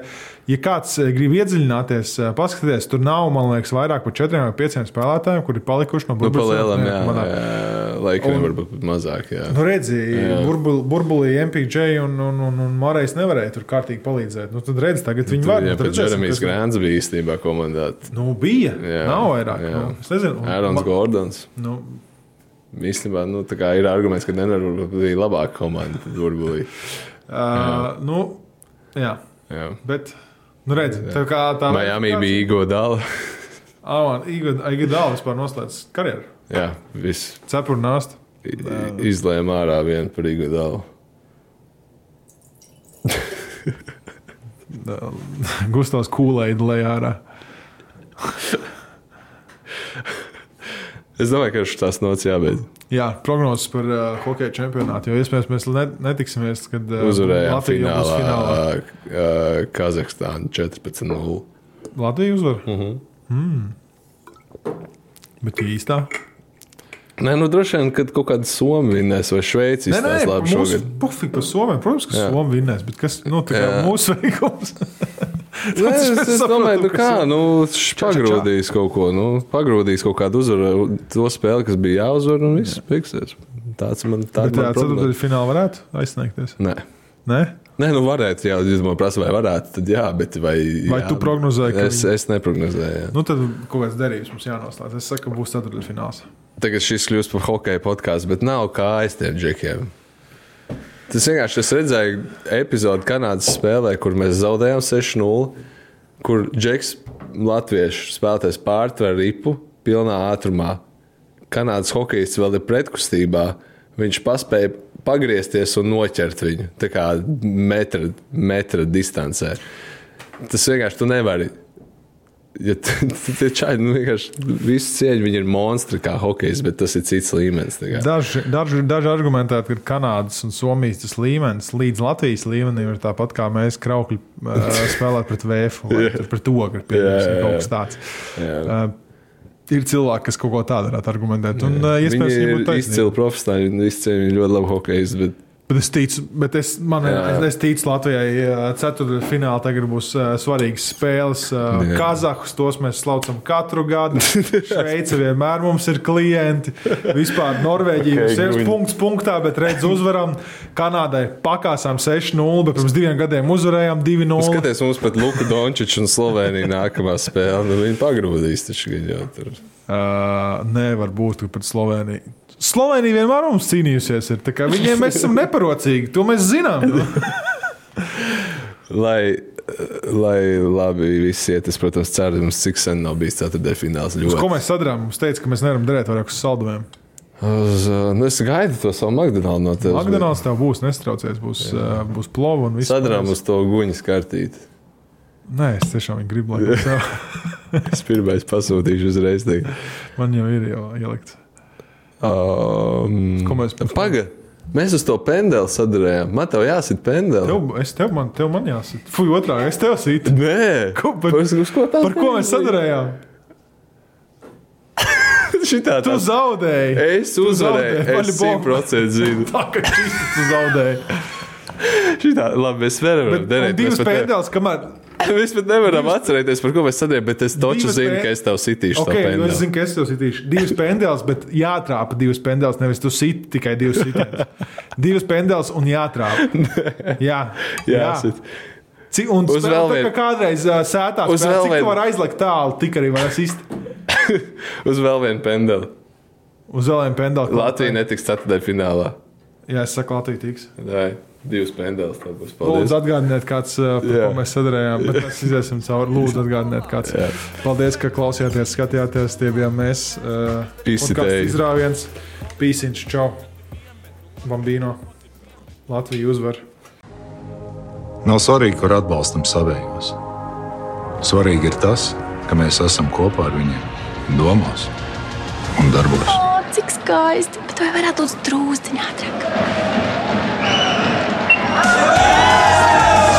ja kāds e, grib iedziļināties, e, paskatīties, tur nav, man liekas, vairāk par četriem vai pieciem spēlētājiem, kuri ir palikuši no Nu, burbuļu lielam, sezonas jā. komandā. jā. Laikam varbūt mazāk, jā. Nu, redzi, Jā. burbul, burbulī MPJ un, un, un, un Morais nevarēja tur kārtīgi palīdzēt. Nu, tad redz, tagad viņi var. Jā, Nu, tad pat redzēsim, Jeremijs Grāns bija īstenībā komandā. Nu, bija. Jā, nav vairāk. jā. Nu, es nezinu. ma- Gordons. Nu, Īstenībā nu, ir arguments, ka Denver bija labāka komanda. tad uh, nu, jā. Jā. Bet, nu, redz, tā kā tā Miami bija Igo Dala. Aiga Dāla vispār noslēdz karjeru. Jā, viss. Cepurnāst. Izlēma ārā vienu par Igo Dalu. Gustavs Kūlēda lejā ārā. Es domāju, ka šis nots jābeidz. Jā, prognozes par uh, hokeja čempionātu. Jo iespējams mēs ne, netiksimies, kad uh, jau būs finālā, finālā. finālā. Kazahstāna 14-0. Latvija uzvar. Uh -huh. mm. Bet īstā. Nē, nu droši vien, kad kaut kāda Somija vinnēs vai Šveice izstāsta labi šogad. pufīgi par Somiju. Protams, ka. Somija vinnēs, bet kas nu, kā Jā. mūsu veikums? Nē, es, es saprotu, domāju, nu kā, nu, pagrūdīs kaut ko, nu, pagrūdīs kaut kādu uzvaru, to spēli, kas bija jāuzvar, un viss beigsies. Tāds man Bet tāds jā, ceturtajā finālā varētu aizsniegties. Nē. Nē? Nē, nu varētu, jā, ja man prasa, vai varētu, tad jā, bet vai. Vai jā, tu prognozēji, ka Es, viņi- es neprognozēju. Jā. Nu, tad kaut kāds derības mums jānoslēdz. Es saku, ka būs ceturtajā fināls. Tagad šis kļūst par hokeja podkāstu, bet nav kā aiz tiem džekiem. Tas vienkārši es redzēju epizodi Kanādas spēlē, kur mēs zaudējām 6-0, kur džeks latviešu spēlētājs pārtver ripu, pilnā ātrumā. Kanādas hokejs vēl ir pretkustībā. Viņš paspēja pagriezties un noķert viņu tā kā metra, metra distancē. Tas vienkārši tu nevari. Ja tie čaļi nu, vienkārši visu cieņu, viņi ir monstri kā hokejs, bet tas ir cits līmenis. Daži, daži, daži argumentē, ka Kanādas un Somijas tas līmenis līdz Latvijas līmenim ir tāpat kā mēs kraukļi spēlēt pret vēju vai pret jā, piemēram. Kaut kas tāds. Jā. Uh, ir cilvēki, kas kaut ko tādu varētu argumentēt. Un, uh, Viņi iespējams, ir izcili profesionāļi, viņi izcili ļoti labi hokejs. Bet... Bet es ticu, bet es, man, Jā. es, es ticu Latvijai. Ceturtfinālā tagad būs uh, svarīgas spēles. Uh, Jā. Kazahus tos mēs slaucam katru gadu. Šveice vienmēr mums ir klienti. Vispār Norvēģija Ok, okay, ir punkts punktā, bet redz uzvaram. Kanādai pakāsām 6-0, bet pirms diviem gadiem uzvarējām 2-0. Skaties, mums pat Luka Dončičs un Slovenija nākamā spēle. Nu, viņi pagrūdīs taču gan jau tur. Uh, nevar būt ka pret Sloveniju. Slovenija vienmēr mums cīnījusies. Tā viņiem mēs esam neparocīgi. To mēs zinām. Lai, lai labi viss iet, es, protams, ceru, mums cik sen nav bijis ceturtajā fināls. Uz ko mēs sadarām? Mums teica, ka mēs nevaram darīt vairāk uz saldumiem. Uz, uh, nu, es gaidu to savu McDonald's no tevis. McDonald's tev būs, nestraucies. Būs, uh, būs plova un viss. Sadarām uz to guņas kartīti. Nē, es tiešām gribu, lai tas tev. Es pirmais pasūtīšu uzreiz. tagad. Man jau ir jau ielikts. Um, Ko mēs- Paga, mēs uz to pendeli sadarījām. Man tev jāsit pendeli. Tev, es tev, man, tev man jāsit. Fui, otrā, es tev situ. Nē, Ko, par, Uz, uz ko tā par ko mēs sadarījām? Šitā Tu zaudēji. Es uzvarēju. zaudēji, Es Vaļi bomba. 100% zinu. Tā kā tu zaudēji. Šitā, labi, mēs varam divas pēdējās, kamēr. mēs pat nevaram atcerēties, par ko mēs sadējām, bet es taču Divas zinu, pē- ka es tev sitīšu Ok, okay, nu es zinu, ka es tev sitīšu. Divas pendels, bet jātrāpa divas pendels. Nevis tu siti tikai divas sitienus. Divas pendels un jātrāpa. Jā, Jā, sit. Cik, un Uz vēl vienu- kā kādreiz uh, sētā Uz spēlē, vēl vienu- vari aizlikt tālu, tik arī var asist. Uz vēl vienu pendeli. Uz zelēm pendeli. Latvija netiks ceturtajā finālā. Jā, es saku, Latvija tiks. Nē, divas būs. Lūdzu, atgādiniet, kāds, uh, par Jā. ko mēs sadarījām, bet mēs iziesim cauri. Lūdzu, atgādiniet, kāds. Jā. Paldies, ka klausījāties, skatījāties. Tie bijām mēs. Uh, izrāviens, pīsiņš, čau, bambīno. Latvija uzvar. Nav svarīgi, kur atbalstam savējos. Svarīgi ir tas, ka mēs esam kopā ar viņiem, domās un darbos. O, cik skaisti! Bet vai varētu būt drūzciņā ātrāk?